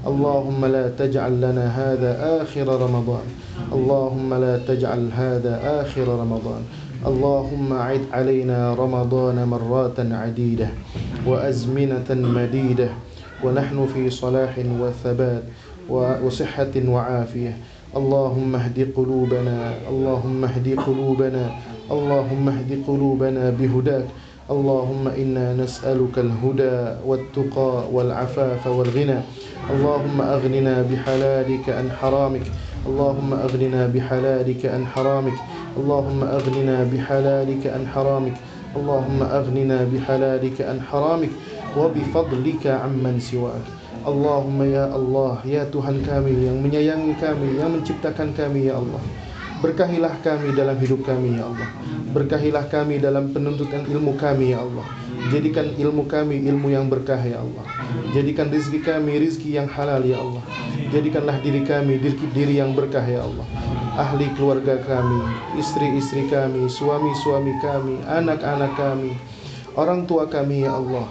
اللهم لا تجعل لنا هذا آخر رمضان. اللهم لا تجعل هذا آخر رمضان. اللهم عد علينا رمضان مرات عديدة وأزمنة مديدة. ونحن في صلاح وثبات وصحة وعافية. اللهم اهد قلوبنا اللهم اهد قلوبنا اللهم اهد قلوبنا بهداك. اللهم إنا نسألك الهدى والتقى والعفاف والغنى. اللهم أغننا بحلالك عن حرامك. اللهم أغننا بحلالك عن حرامك. اللهم أغننا بحلالك عن حرامك. اللهم أغننا بحلالك عن حرامك. وبفضلك عمن سواك. Allahumma ya Allah Ya Tuhan kami yang menyayangi kami Yang menciptakan kami ya Allah. Berkahilah kami dalam hidup kami ya Allah. Berkahilah kami dalam penuntutan ilmu kami ya Allah. Jadikan ilmu kami ilmu yang berkah ya Allah. Jadikan rizki kami rizki yang halal ya Allah. Jadikanlah diri kami diri, diri yang berkah ya Allah. Ahli keluarga kami Istri-istri kami Suami-suami kami Anak-anak kami Orang tua kami ya Allah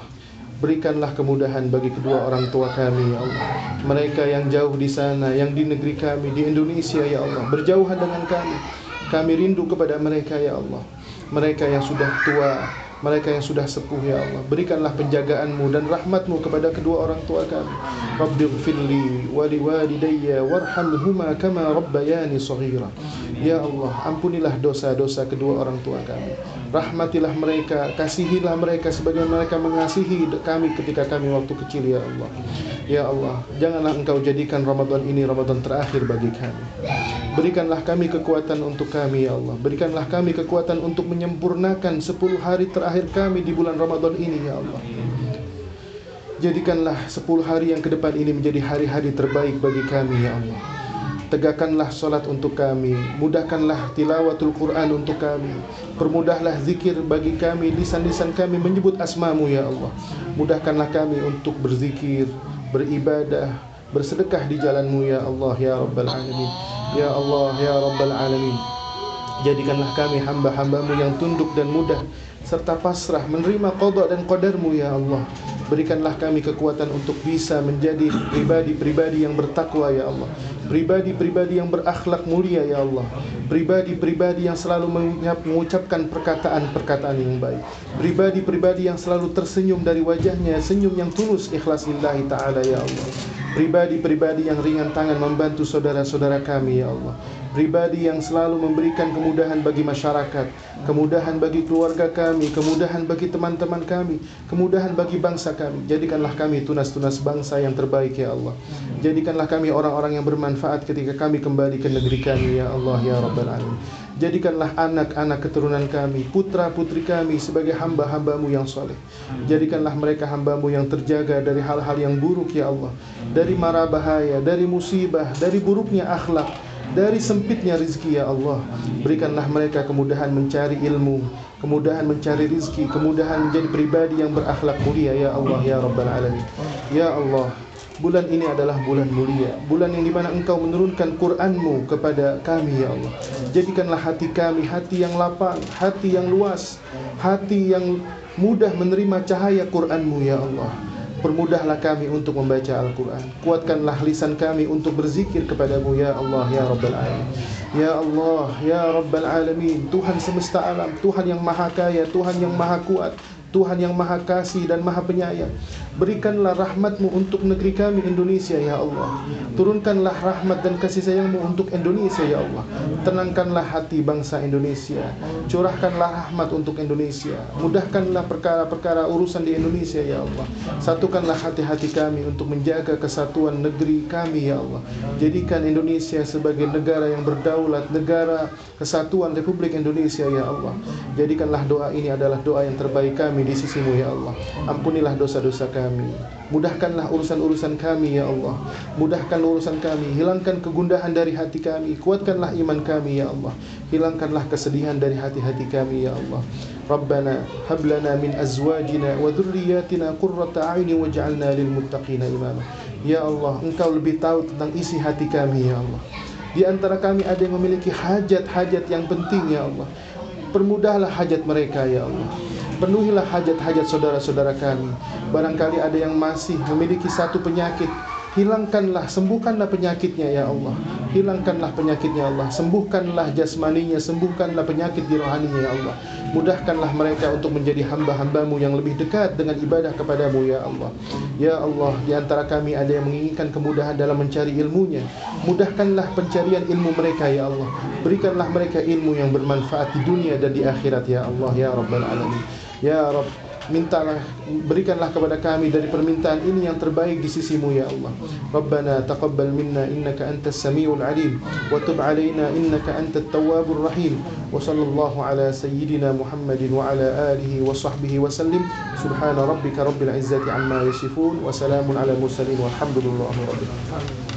Berikanlah kemudahan bagi kedua orang tua kami ya Allah. Mereka yang jauh di sana Yang di negeri kami Di Indonesia ya Allah. Berjauhan dengan kami. Kami rindu kepada mereka ya Allah. Mereka yang sudah tua mereka yang sudah sepuh ya Allah. Berikanlah penjagaanmu dan rahmatmu kepada kedua orang tua kami. Rabbighfirli wa liwalidayya warhamhuma kama rabbayani saghira. Ya Allah ampunilah dosa-dosa kedua orang tua kami. Rahmatilah mereka kasihilah mereka sebagaimana mereka mengasihi kami ketika kami waktu kecil ya Allah. Ya Allah janganlah engkau jadikan Ramadan ini Ramadan terakhir bagi kami berikanlah kami kekuatan untuk kami ya Allah. Berikanlah kami kekuatan untuk menyempurnakan 10 hari terakhir kami di bulan Ramadan ini ya Allah. Jadikanlah 10 hari yang ke depan ini menjadi hari-hari terbaik bagi kami ya Allah. Tegakkanlah solat untuk kami. Mudahkanlah tilawatul Quran untuk kami. Permudahlah zikir bagi kami. Lisan-lisan kami menyebut asmamu ya Allah. Mudahkanlah kami untuk berzikir Beribadah Bersedekah di jalanmu ya Allah ya Rabbal Alamin Ya Allah ya Rabbal Alamin. Jadikanlah kami hamba-hambamu yang tunduk dan mudah Serta pasrah menerima qadha dan qadarmu ya Allah. Berikanlah kami kekuatan untuk bisa menjadi pribadi-pribadi yang bertakwa ya Allah. Pribadi-pribadi yang berakhlak mulia ya Allah. Pribadi-pribadi yang selalu mengucapkan perkataan-perkataan yang baik. Pribadi-pribadi yang selalu tersenyum dari wajahnya Senyum yang tulus ikhlas ta'ala ya Allah Pribadi-pribadi yang ringan tangan membantu saudara-saudara kami ya Allah Pribadi yang selalu memberikan kemudahan bagi masyarakat Kemudahan bagi keluarga kami Kemudahan bagi teman-teman kami Kemudahan bagi bangsa kami. Jadikanlah kami tunas-tunas bangsa yang terbaik ya Allah. Jadikanlah kami orang-orang yang bermanfaat ketika kami kembali ke negeri kami ya Allah ya Rabbal Alamin. Jadikanlah anak-anak keturunan kami Putra-putri kami sebagai hamba-hambamu yang soleh. Jadikanlah mereka hambamu yang terjaga dari hal-hal yang buruk ya Allah. Dari mara bahaya, dari musibah, dari buruknya akhlak dari sempitnya rizki ya Allah Berikanlah mereka kemudahan mencari ilmu Kemudahan mencari rizki Kemudahan menjadi pribadi yang berakhlak mulia Ya Allah ya Rabbal Alamin. Ya Allah Bulan ini adalah bulan mulia. Bulan yang di mana engkau menurunkan Qur'anmu kepada kami ya Allah. Jadikanlah hati kami hati yang lapang Hati yang luas Hati yang mudah menerima cahaya Qur'anmu ya Allah Permudahlah kami untuk membaca Al-Quran. Kuatkanlah lisan kami untuk berzikir kepadamu Ya Allah, Ya Rabbal Alamin. Ya Allah, Ya Rabbal Alamin. Tuhan semesta alam, Tuhan yang maha kaya Tuhan yang maha kuat Tuhan yang maha kasih dan maha penyayang Berikanlah rahmatmu untuk negeri kami Indonesia ya Allah. Turunkanlah rahmat dan kasih sayangmu untuk Indonesia ya Allah. Tenangkanlah hati bangsa Indonesia. Curahkanlah rahmat untuk Indonesia. Mudahkanlah perkara-perkara urusan di Indonesia ya Allah. Satukanlah hati-hati kami untuk menjaga kesatuan negeri kami ya Allah. Jadikan Indonesia sebagai negara yang berdaulat Negara kesatuan Republik Indonesia ya Allah. Jadikanlah doa ini adalah doa yang terbaik kami di sisimu ya Allah. Ampunilah dosa-dosa kami. Mudahkanlah urusan-urusan kami ya Allah. Mudahkan urusan kami. Hilangkan kegundahan dari hati kami. Kuatkanlah iman kami ya Allah. Hilangkanlah kesedihan dari hati-hati kami ya Allah. Rabbana hablana min azwajina wa dhurriyyatina qurrata a'yunin waj'alna lil muttaqina imama. Ya Allah engkau lebih tahu tentang isi hati kami ya Allah. Di antara kami ada yang memiliki hajat-hajat yang penting ya Allah. Permudahlah hajat mereka ya Allah Penuhilah hajat-hajat saudara-saudara kami Barangkali ada yang masih memiliki satu penyakit Hilangkanlah, sembuhkanlah penyakitnya ya Allah. Hilangkanlah penyakitnya ya Allah. Sembuhkanlah jasmaninya, sembuhkanlah penyakit di rohaninya ya Allah. Mudahkanlah mereka untuk menjadi hamba-hambamu yang lebih dekat dengan ibadah kepadamu ya Allah. Ya Allah, di antara kami ada yang menginginkan kemudahan dalam mencari ilmunya. Mudahkanlah pencarian ilmu mereka ya Allah. Berikanlah mereka ilmu yang bermanfaat di dunia dan di akhirat ya Allah Ya Rabbal Alamin Ya Rabb mintalah berikanlah kepada kami dari permintaan ini yang terbaik di sisimu ya Allah. Rabbana taqabbal minna innaka antas samiul alim wa tub alaina innaka antat tawwabur rahim. Wa sallallahu ala sayyidina Muhammadin wa ala alihi wa sahbihi wa sallim. Subhana rabbika rabbil izzati amma yasifun wa salamun ala mursalin. Walhamdulillahi rabbil alamin